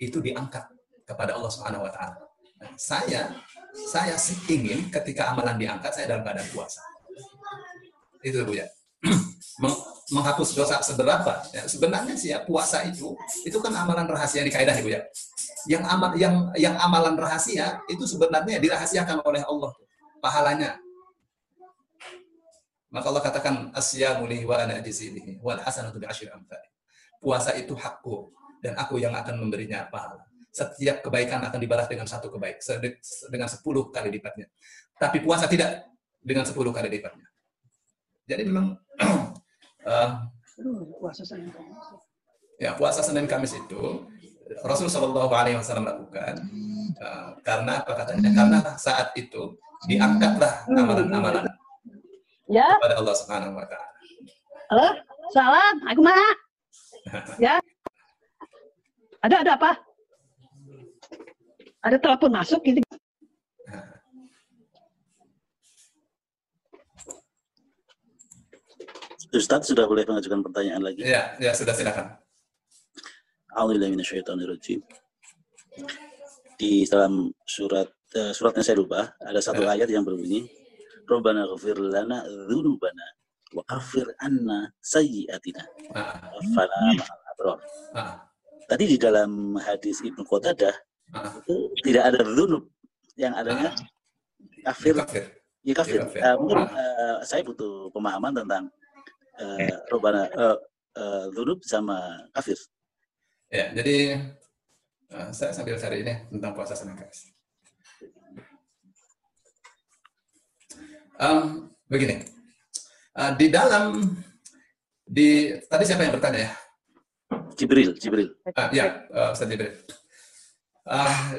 itu diangkat kepada Allah Subhanahu wa taala. Nah, saya saya ingin ketika amalan diangkat saya dalam keadaan puasa. Itu Bu ya. Meng- menghapus dosa seberapa? Ya, sebenarnya sih ya puasa itu itu kan amalan rahasia di kaidah Bu ya. Yang amal yang yang amalan rahasia itu sebenarnya dirahasiakan oleh Allah pahalanya. Maka Allah katakan asyamu li wa ana ajzihi wal hasanatu bi asyri. Puasa itu hakku dan aku yang akan memberinya pahala. Setiap kebaikan akan dibalas dengan satu kebaik dengan sepuluh kali lipatnya. Tapi puasa tidak dengan sepuluh kali lipatnya. Jadi memang eh, ya puasa Senin Kamis itu Rasul Shallallahu Alaihi Wasallam lakukan eh, karena apa katanya? Karena saat itu diangkatlah amalan-amalan Ya, kepada Allah Subhanahu Wa Taala. halo, salam, aku mana? Ya, ada ada apa? Ada telepon masuk gitu. Ustadz sudah boleh mengajukan pertanyaan lagi. Ya, ya sudah silakan. A'udzubillahiminasyaitonirrajim. Di dalam surat eh, suratnya saya lupa, ada satu Ya. ayat yang berbunyi, Rabbana ghafir lana dzunubana wa kafir anna sayyi'atina Ah, rabbana ma'al abrar. ah, Tadi di dalam hadis Ibnu Qatadah ah. itu tidak ada dzunub, yang adanya kafir Kafir. ya kafir. kafir. Eh, mungkin Ah. eh, saya butuh pemahaman tentang eh, Rabbana eh, dzunub sama kafir. Ya, jadi eh, saya sambil cari ini tentang puasa Senin Kamis. Em, begini, Eh, di dalam di tadi siapa yang bertanya ya? Jibril, Jibril. Ah, ya, uh, Ustaz Jibril. Ah,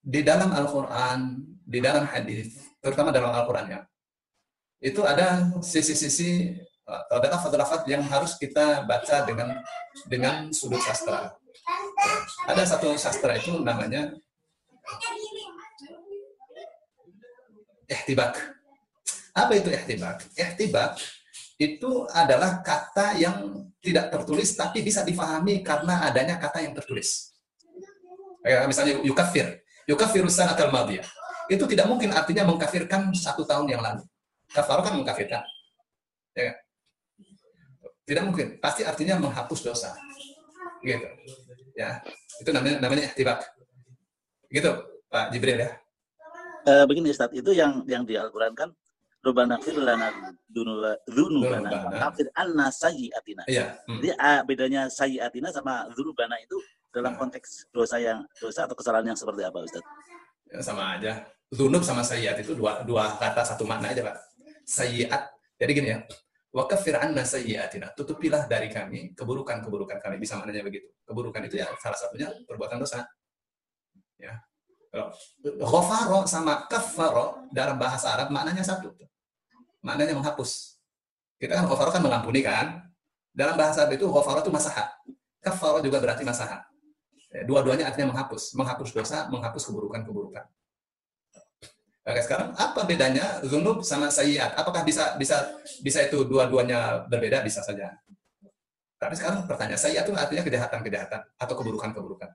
di dalam Al-Quran, di dalam hadis, terutama dalam Al-Quran ya, itu ada sisi-sisi ada lafaz-lafaz yang harus kita baca dengan dengan sudut sastra. Ada satu sastra itu namanya ihtibak. Apa itu ihtibak? Ihtibak itu adalah kata yang tidak tertulis tapi bisa difahami karena adanya kata yang tertulis. Misalnya yukafir, yukafir sanatal madiyah. Itu tidak mungkin artinya mengkafirkan satu tahun yang lalu. Kafar kan mengkafirkan. Ya kan? Tidak mungkin. Pasti artinya menghapus dosa. Gitu. Ya. Itu namanya namanya ihtibak. Gitu, Pak Jibril ya. Eh, begini Ustaz, itu yang yang di Al-Quran kan Rabbana fir lana dzunubana anna sayyi'atina. Iya. hmm. Jadi ah, bedanya sayyi'atina sama dzunubana itu dalam Nah. konteks dosa yang dosa atau kesalahan yang seperti apa Ustaz? Ya, sama aja. Zunub sama sayyiat itu dua dua kata satu makna aja, Pak. Sayyiat. Jadi gini ya. Wa kaffir anna sayyiatina. Tutupilah dari kami keburukan-keburukan kami. Bisa maknanya begitu. Keburukan itu ya salah satunya perbuatan dosa. Ya. Ghafaro sama kaffaro dalam bahasa Arab maknanya satu. Maknanya menghapus. Kita kan ghafaro kan mengampuni kan? Dalam bahasa Arab itu ghafaro itu masaha. Kaffaro juga berarti masaha. Ya, Dua-duanya artinya menghapus, menghapus dosa, menghapus keburukan-keburukan. Oke, sekarang apa bedanya zunub sama sayyiat? Apakah bisa bisa bisa itu dua-duanya berbeda? Bisa saja. Tapi sekarang pertanyaan, sayyiat itu artinya kejahatan-kejahatan atau keburukan-keburukan.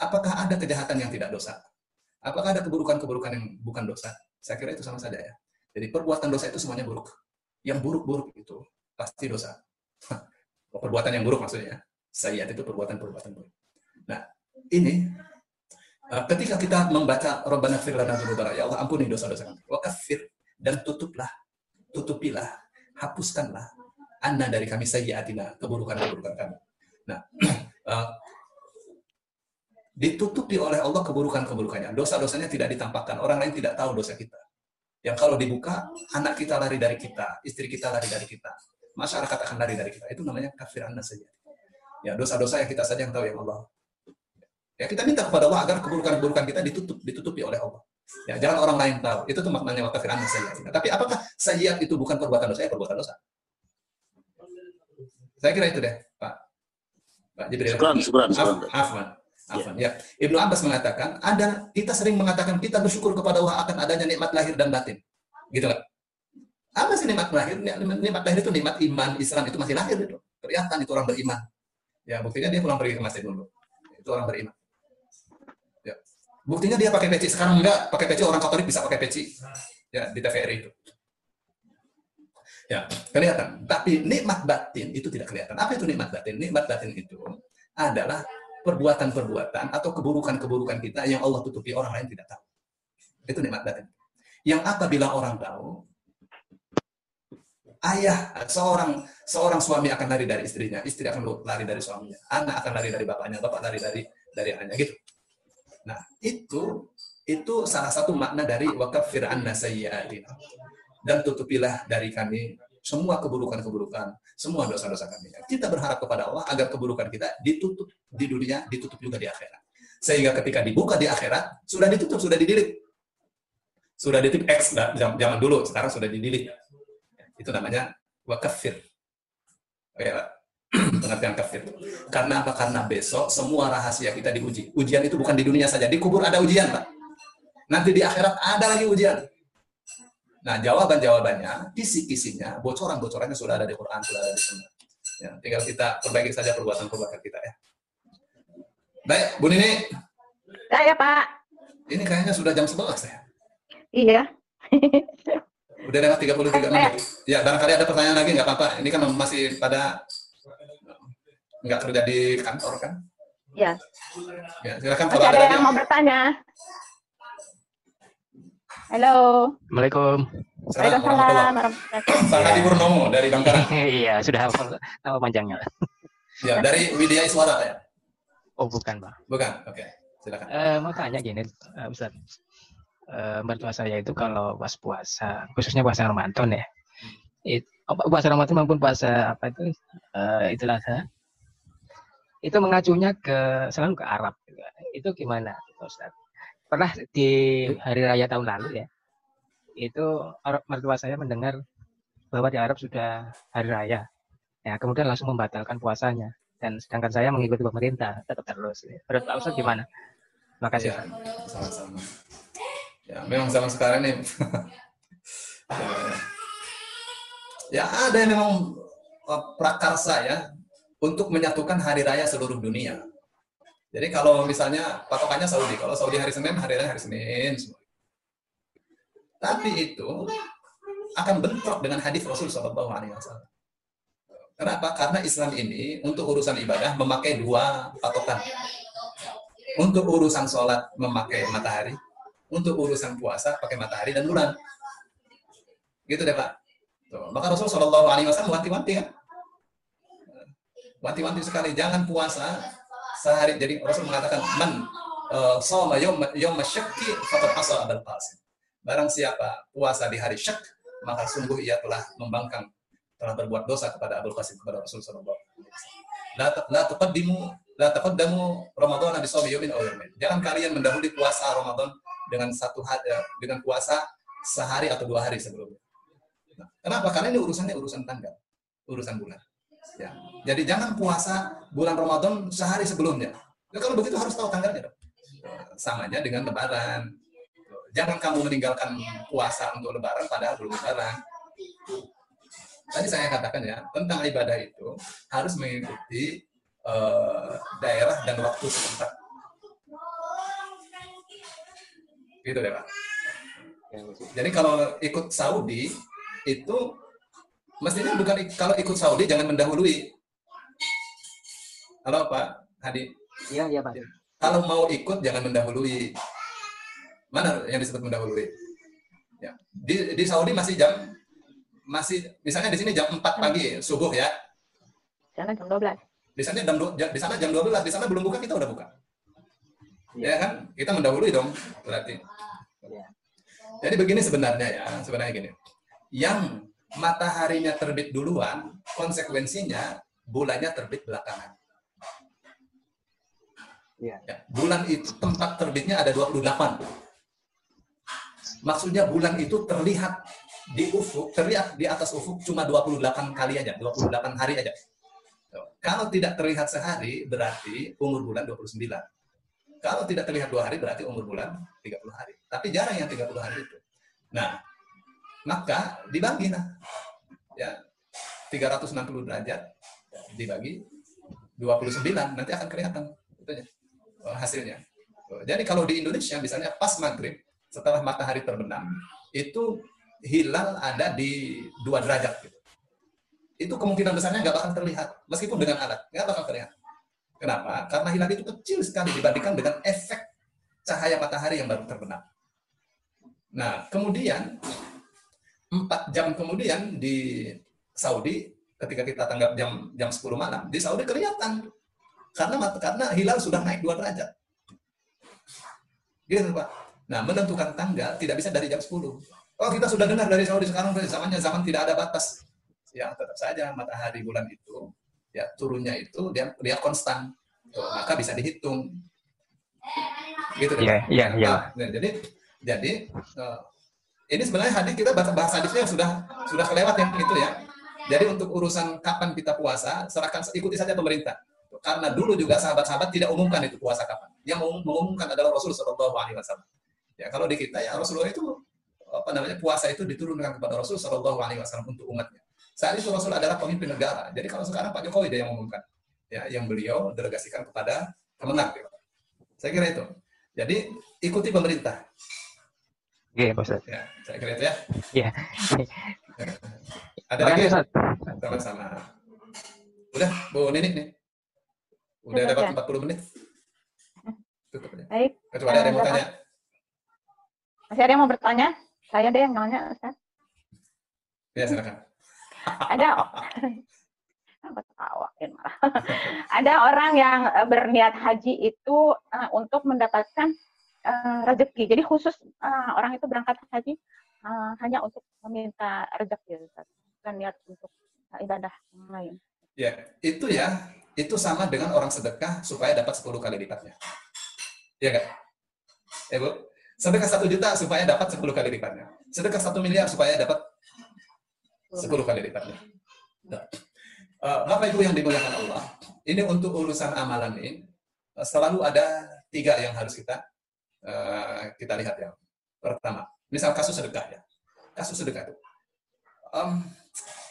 Apakah ada kejahatan yang tidak dosa? Apakah ada keburukan-keburukan yang bukan dosa? Saya kira itu sama saja ya. Jadi perbuatan dosa itu semuanya buruk. Yang buruk-buruk itu pasti dosa. Perbuatan yang buruk maksudnya. Sayyiat itu perbuatan-perbuatan buruk. Nah, ini ketika kita membaca Rabbana fir lana ya Allah ampuni dosa-dosa kami. Wa kaffir dan tutuplah, tutupilah, hapuskanlah anna dari kami sayyiatina, keburukan-keburukan kami. Nah, uh, ditutupi oleh Allah keburukan-keburukannya. Dosa-dosanya tidak ditampakkan. Orang lain tidak tahu dosa kita. Yang kalau dibuka, anak kita lari dari kita, istri kita lari dari kita, masyarakat akan lari dari kita. Itu namanya kafir anna saja. Ya, dosa-dosa yang kita saja yang tahu yang Allah. Ya, kita minta kepada Allah agar keburukan-keburukan kita ditutup, ditutupi oleh Allah. Ya, jangan orang lain tahu. Itu tuh maknanya wakafir anna sayyi'atina. Tapi apakah sayyiat itu bukan perbuatan dosa? Ya, perbuatan dosa. Saya kira itu deh, Pak. Pak Jibril. Syukran, syukran, syukran. Af- Afwan. Afwan. Ya. Ibnu Abbas mengatakan, ada kita sering mengatakan kita bersyukur kepada Allah akan adanya nikmat lahir dan batin. Gitu kan? Apa sih nikmat lahir? Nikmat, nikmat lahir itu nikmat iman, Islam itu masih lahir itu. Kelihatan itu orang beriman. Ya, buktinya dia pulang pergi ke masjid dulu. Itu orang beriman. Ya. Buktinya dia pakai peci. Sekarang enggak pakai peci orang Katolik bisa pakai peci. Ya, di TVRI itu. Ya, kelihatan. Tapi nikmat batin itu tidak kelihatan. Apa itu nikmat batin? Nikmat batin itu adalah perbuatan-perbuatan atau keburukan-keburukan kita yang Allah tutupi orang lain tidak tahu. Itu nikmat batin. Yang apabila orang tahu, ayah seorang seorang suami akan lari dari istrinya, istri akan lari dari suaminya, anak akan lari dari bapaknya, bapak lari dari dari anaknya gitu. Nah, itu itu salah satu makna dari wakafir anna sayyi'atina. Dan tutupilah dari kami semua keburukan-keburukan, semua dosa-dosa kami. Kita berharap kepada Allah agar keburukan kita ditutup di dunia, ditutup juga di akhirat. Sehingga ketika dibuka di akhirat, sudah ditutup, sudah didilik. Sudah ditutup X nah, zaman dulu, sekarang sudah didilik. Itu namanya wakafir. Oke, Pak. Pengertian kafir. Karena apa? Karena besok semua rahasia kita diuji. Ujian itu bukan di dunia saja, di kubur ada ujian, Pak. Nanti di akhirat ada lagi ujian. Nah, jawaban-jawabannya, kisi-kisinya, bocoran-bocorannya sudah ada di Quran, sudah ada di Sunnah. Ya, tinggal kita perbaiki saja perbuatan-perbuatan kita ya. Baik, Bu Nini, Ya, ya Pak. ini kayaknya sudah jam 11 ya. Iya. Udah lewat 33 menit. Ya, barangkali ada pertanyaan lagi nggak apa-apa. Ini kan masih pada nggak kerja di kantor kan? Ya. Ya, silakan kalau ada ada yang mau bertanya? Halo. Assalamualaikum. Waalaikumsalam Hadi Purnomo dari Bangkalan. Iya, sudah hafal nama panjangnya. Ya, dari Widya Iswara ya. Oh, bukan, Pak. Bukan. Oke. Silakan. Eh, mau tanya gini, eh, Ustaz. Eh, mertua saya itu kalau pas puasa, khususnya puasa Ramadan ya. It, apa, puasa Ramadan maupun puasa apa itu eh, Idul Adha. Itu mengacunya ke selalu ke Arab. gitu. Itu gimana, Ustaz? Pernah di hari raya tahun lalu ya. Itu mertua saya mendengar bahwa di Arab sudah hari raya. Ya, kemudian langsung membatalkan puasanya. Dan sedangkan saya mengikuti pemerintah tetap terus. Menurut Pak Ustaz gimana? Terima kasih. Ya, sama-sama. Ya, memang zaman sekarang ini ya, ya ada yang memang uh, prakarsa ya untuk menyatukan hari raya seluruh dunia. Jadi kalau misalnya patokannya Saudi, kalau Saudi hari Senin, hari raya hari Senin. Tapi itu akan bentrok dengan hadis Rasul Shallallahu Alaihi Wasallam. Kenapa? Karena Islam ini untuk urusan ibadah memakai dua patokan. Untuk urusan sholat memakai matahari, untuk urusan puasa pakai matahari dan bulan. Gitu deh Pak. Maka Rasul Shallallahu Alaihi Wasallam wanti-wanti kan, wanti-wanti sekali jangan puasa sehari. Jadi Rasul mengatakan man uh, soma yom yom syakki faqad asa abal qasim. Barang siapa puasa di hari syak, maka sungguh ia telah membangkang, telah berbuat dosa kepada Abul Qasim kepada Rasul Shallallahu Alaihi Wasallam. La la tuqaddimu la taqaddamu Ramadan bi shaumi yawmin aw yawmain. Jangan kalian mendahului puasa Ramadan dengan satu hari, eh, dengan puasa sehari atau dua hari sebelumnya. Nah, kenapa? Karena ini urusannya urusan tanggal, urusan bulan. Ya. Jadi jangan puasa bulan Ramadan sehari sebelumnya. Ya, kalau begitu harus tahu tanggalnya dong. Sama aja dengan lebaran. Jangan kamu meninggalkan puasa untuk lebaran padahal belum lebaran. Tadi saya katakan ya, tentang ibadah itu harus mengikuti eh, daerah dan waktu setempat. Gitu deh Pak. Jadi kalau ikut Saudi itu mestinya bukan kalau ikut Saudi jangan mendahului. Halo Pak Hadi. Iya, iya Pak. Kalau mau ikut jangan mendahului. Mana yang disebut mendahului? Ya. Di, di Saudi masih jam masih misalnya di sini jam 4 pagi subuh ya. Sana jam 12. Di sana jam di sana jam 12, di sana belum buka kita udah buka. Ya kan? Kita mendahului dong berarti. Iya. Jadi begini sebenarnya ya, sebenarnya gini. Yang mataharinya terbit duluan, konsekuensinya bulannya terbit belakangan. Iya. Ya, bulan itu tempat terbitnya ada 28. Maksudnya bulan itu terlihat di ufuk, terlihat di atas ufuk cuma 28 kali aja, 28 hari aja. Kalau tidak terlihat sehari, berarti umur bulan 29. Kalau tidak terlihat dua hari, berarti umur bulan 30 hari. Tapi jarang yang 30 hari itu. Nah, maka dibagi nah. Ya, 360 derajat dibagi 29, nanti akan kelihatan itunya, eh, hasilnya. Jadi kalau di Indonesia, misalnya pas maghrib, setelah matahari terbenam, itu hilal ada di dua derajat. Gitu. Itu kemungkinan besarnya nggak bakal terlihat, meskipun dengan alat, nggak bakal terlihat. Kenapa? Karena hilal itu kecil sekali dibandingkan dengan efek cahaya matahari yang baru terbenam. Nah, kemudian empat jam kemudian di Saudi, ketika kita tanggap jam jam 10 malam, di Saudi kelihatan karena karena hilal sudah naik dua derajat. Gitu Pak. Nah, menentukan tanggal tidak bisa dari jam 10. Oh, kita sudah dengar dari Saudi sekarang zamannya zaman tidak ada batas. Ya, tetap saja matahari bulan itu ya turunnya itu dia dia konstan. Tuh, maka bisa dihitung. Gitu deh, iya, iya. Nah, jadi jadi eh, ini sebenarnya hadis kita bahasa hadisnya sudah sudah kelewat yang itu ya. Jadi untuk urusan kapan kita puasa, serahkan ikuti saja pemerintah. Karena dulu juga sahabat-sahabat tidak umumkan itu puasa kapan. Yang mengum- mengumumkan adalah Rasul Shallallahu Alaihi Wasallam. Ya kalau di kita ya Rasulullah itu apa namanya puasa itu diturunkan kepada Rasul Shallallahu Alaihi Wasallam untuk umatnya. Saat itu Rasul adalah pemimpin negara. Jadi kalau sekarang Pak Jokowi dia yang mengumumkan, ya yang beliau delegasikan kepada Kemenang. Saya kira itu. Jadi ikuti pemerintah. Oke, Pak Ustadz. Ya, saya kira itu ya. Iya. Ada lagi? Ustadz. Sama-sama. Udah, Bu Nini nih. Udah dapat ya. 40 menit. Tutup aja. Baik. Kecuali ada yang mau tanya. Masih ada yang mau bertanya? Saya deh yang nanya, Ustaz. Ya, silakan. Ada ketawain malah. ada orang yang eh, berniat haji itu eh, untuk mendapatkan eh, rezeki. Jadi khusus eh, orang itu berangkat haji eh, hanya untuk meminta rezeki, Ustaz. Bukan niat untuk ibadah lain. Ya, itu ya, itu sama dengan orang sedekah supaya dapat 10 kali lipatnya. Iya kan? Ya, Bu? Sedekah 1 juta supaya dapat 10 kali lipatnya. Sedekah 1 miliar supaya dapat 10 kali lipatnya. Nah, eh, Bapak Ibu yang dimuliakan Allah, ini untuk urusan amalan ini selalu ada tiga yang harus kita eh, kita lihat ya. Pertama, misal kasus sedekah ya. Kasus sedekah itu. Em,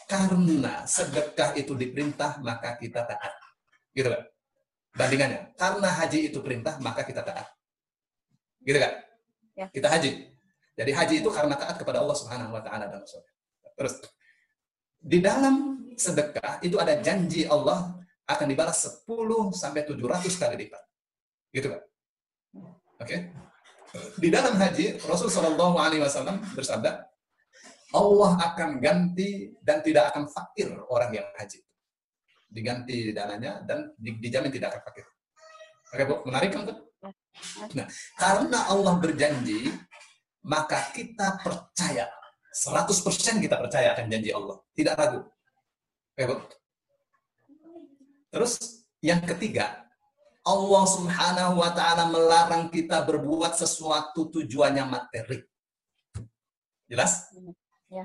karena sedekah itu diperintah, maka kita taat. Gitu kan? Bandingannya. Karena haji itu perintah, maka kita taat. Gitu kan? Ya. Kita haji. Jadi haji itu karena taat kepada Allah Subhanahu wa taala dan Rasulnya. Terus di dalam sedekah itu ada janji Allah akan dibalas 10 sampai 700 kali lipat. Gitu kan? Oke. Di dalam haji Rasul Shallallahu alaihi wasallam bersabda, Allah akan ganti dan tidak akan fakir orang yang haji. Diganti dananya dan di- dijamin tidak akan fakir. Oke, Bu, menarik kan? tuh? Nah, karena Allah berjanji, maka kita percaya. 100% kita percaya akan janji Allah. Tidak ragu. Oke, Bu. Terus yang ketiga, Allah Subhanahu wa taala melarang kita berbuat sesuatu tujuannya materi. Jelas? Ya.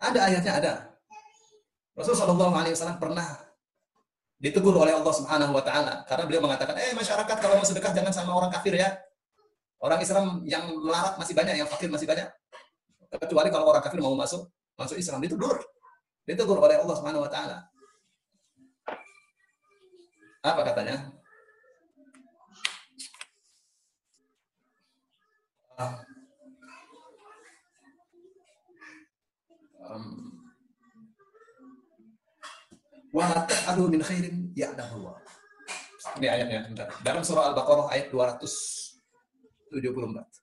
Ada ayatnya ada. Rasulullah Shallallahu Alaihi Wasallam pernah ditegur oleh Allah Subhanahu Wa Taala karena beliau mengatakan, eh masyarakat kalau mau sedekah jangan sama orang kafir ya. Orang Islam yang melarat masih banyak, yang fakir masih banyak. Kecuali kalau orang kafir mau masuk masuk Islam ditegur, ditegur oleh Allah Subhanahu Wa Taala. Apa katanya? Ah. Um, wa min khairin ya'lamu Allah. Ini ayatnya. Dalam surah Al-Baqarah ayat 274.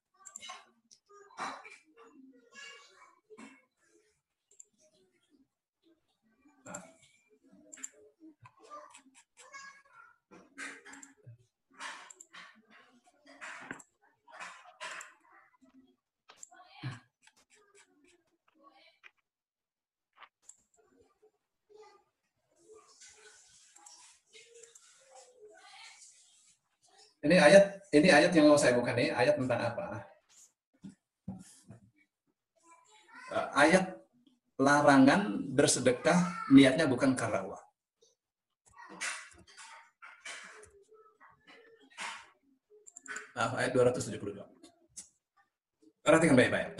Ini ayat ini ayat yang mau saya buka nih ayat tentang apa? Eh, Ayat larangan bersedekah niatnya bukan karena uang. Maaf, ayat 272. Perhatikan baik-baik.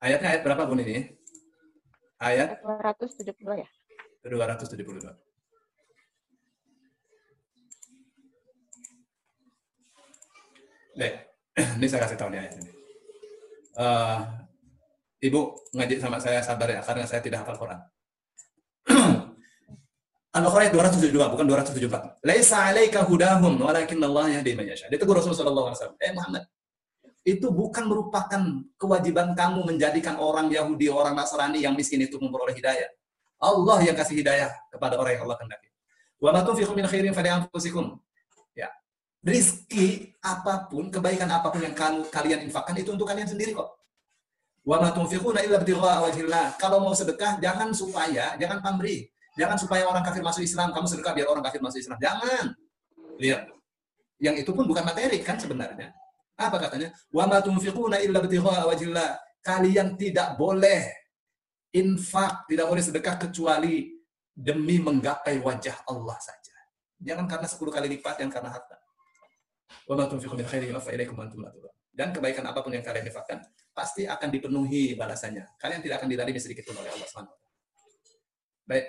Ayatnya ayat berapa Bun ini? Ayat 272 ya. 272. Baik, ini saya kasih tahu ayat ini. Eh, Ibu ngaji sama saya sabar ya, karena saya tidak hafal Quran. Al-Baqarah ayat 272, bukan 274. Laisa alaika hudahum, walakin Allah yahdi man yasha. Ditegur Rasulullah sallallahu alaihi wasallam. Eh Muhammad, itu bukan merupakan kewajiban kamu menjadikan orang Yahudi, orang Nasrani yang miskin itu memperoleh hidayah. Allah yang kasih hidayah kepada orang yang Allah kehendaki. Wa ma tunfiqu min khairin falianfusikum. Ya. Rizki apa pun, kebaikan apa pun yang kamu kalian infakkan itu untuk kalian sendiri kok. Wa ma tunfiquna illa ibtigha'a. Kalau mau sedekah jangan supaya, jangan pamrih. Jangan supaya orang kafir masuk Islam, kamu sedekah biar orang kafir masuk Islam. Jangan. Lihat. Yang itu pun bukan materi kan sebenarnya. Apa katanya? Wa ma tunfiquna illa ibtigha'a. Kalian tidak boleh infak, tidak boleh sedekah kecuali demi menggapai wajah Allah saja. Jangan karena 10 kali lipat, jangan karena harta. Wa ma tunfiqu min khairin yuwaffa ilaikum wa antum la tudlamun. Dan kebaikan apa pun yang kalian infakkan pasti akan dipenuhi balasannya. Kalian tidak akan didalimi sedikit pun oleh Allah Subhanahu. Baik.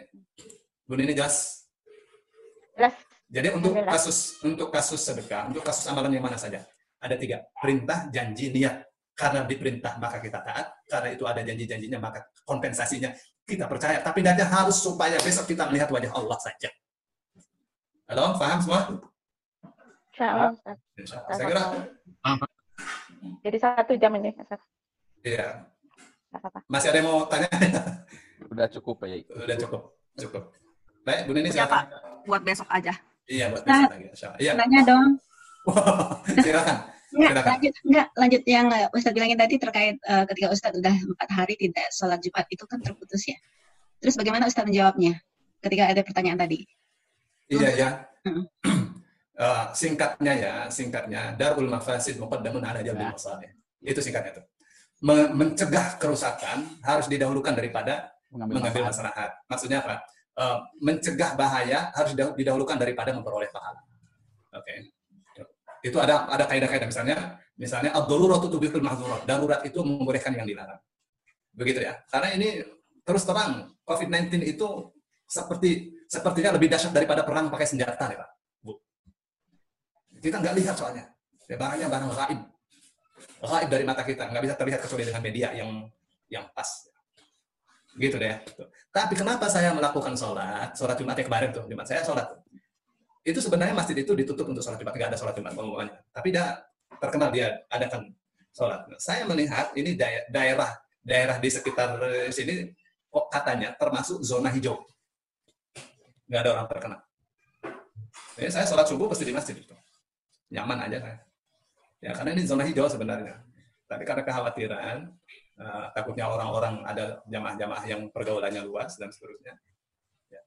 Bun ini jelas. Jelas. Jadi untuk Jelas. kasus untuk kasus sedekah, untuk kasus amalan yang mana saja? Ada tiga. Perintah, janji, niat. Karena diperintah maka kita taat. Karena itu ada janji-janjinya maka kompensasinya kita percaya. Tapi niatnya harus supaya besok kita melihat wajah Allah saja. Halo, paham semua? Insya Allah, Ustaz. Insya Allah. Saya kira, Jadi satu jam ini, Ustaz. iya. Masih ada yang mau tanya? Udah cukup ya. Udah cukup, cukup. Baik, Bu Nini Ya, silakan. Buat besok aja. Iya, buat Nah. besok lagi. Insya Allah. Iya, Nanya dong. silakan. Enggak, Silakan. lanjut, enggak, lanjut yang eh, Ustadz bilangin tadi terkait eh, ketika Ustadz udah empat hari tidak sholat Jumat itu kan terputus ya. Terus bagaimana Ustadz menjawabnya ketika ada pertanyaan tadi? Iya ya. Mm. Eh, singkatnya ya, singkatnya darul mafasid muqaddamun ala jalbil Ya. masalih. Itu singkatnya tuh. Me- mencegah kerusakan harus didahulukan daripada Mengambil mengambil maslahat. Maksudnya apa? Eh, mencegah bahaya harus didahu- didahulukan daripada memperoleh pahala. Oke. Itu ada ada kaidah-kaidah misalnya misalnya ad-daruratu tubihul mahzurat. Darurat itu membolehkan yang dilarang. Begitu ya. Karena ini terus terang COVID-19 itu seperti sepertinya lebih dahsyat daripada perang pakai senjata ya Pak. Kita nggak lihat soalnya. Ya, barangnya barang gaib. Gaib dari mata kita. Nggak bisa terlihat kecuali dengan media yang yang pas. Gitu deh. Tapi kenapa saya melakukan sholat, sholat Jumat yang kemarin tuh, Jumat saya sholat. Itu sebenarnya masjid itu ditutup untuk sholat Jumat, nggak ada sholat Jumat pengumumannya. Tapi dah terkenal dia adakan sholat. Saya melihat ini daer- daerah daerah di sekitar sini kok katanya termasuk zona hijau. Nggak ada orang terkena. Jadi saya sholat subuh pasti di masjid itu. Nyaman aja saya. Ya karena ini zona hijau sebenarnya. Tapi karena kekhawatiran, eh, takutnya orang-orang ada jamaah-jamaah yang pergaulannya luas dan seterusnya. Ya.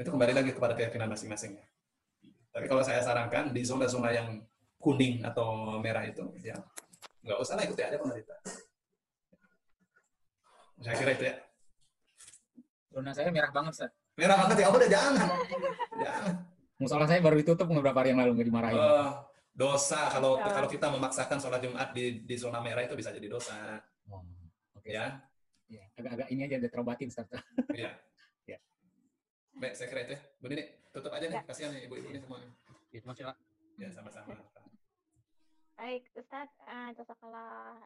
Itu kembali lagi kepada keyakinan masing-masing. ya. Tapi kalau saya sarankan di zona-zona yang kuning atau merah itu, ya nggak usah lah ikuti aja pemerintah. Saya kira itu ya. Zona saya merah banget, Ustaz. Merah banget ya, udah jangan. Jangan. Musola saya baru ditutup beberapa hari yang lalu, nggak dimarahin. Eh, dosa kalau Ya. kalau kita memaksakan sholat Jumat di di zona merah itu bisa jadi dosa, Oh, Oke. ya. Iya, Agak-agak ini aja udah terobatin, Ustaz. Iya. Ya. Baik, saya kira itu ya. Bu Nini, tutup aja nih. Kasihan nih ibu-ibu ini semua. Itu maksudnya Ya, sama-sama. Baik, Ustaz, uh, jazakallah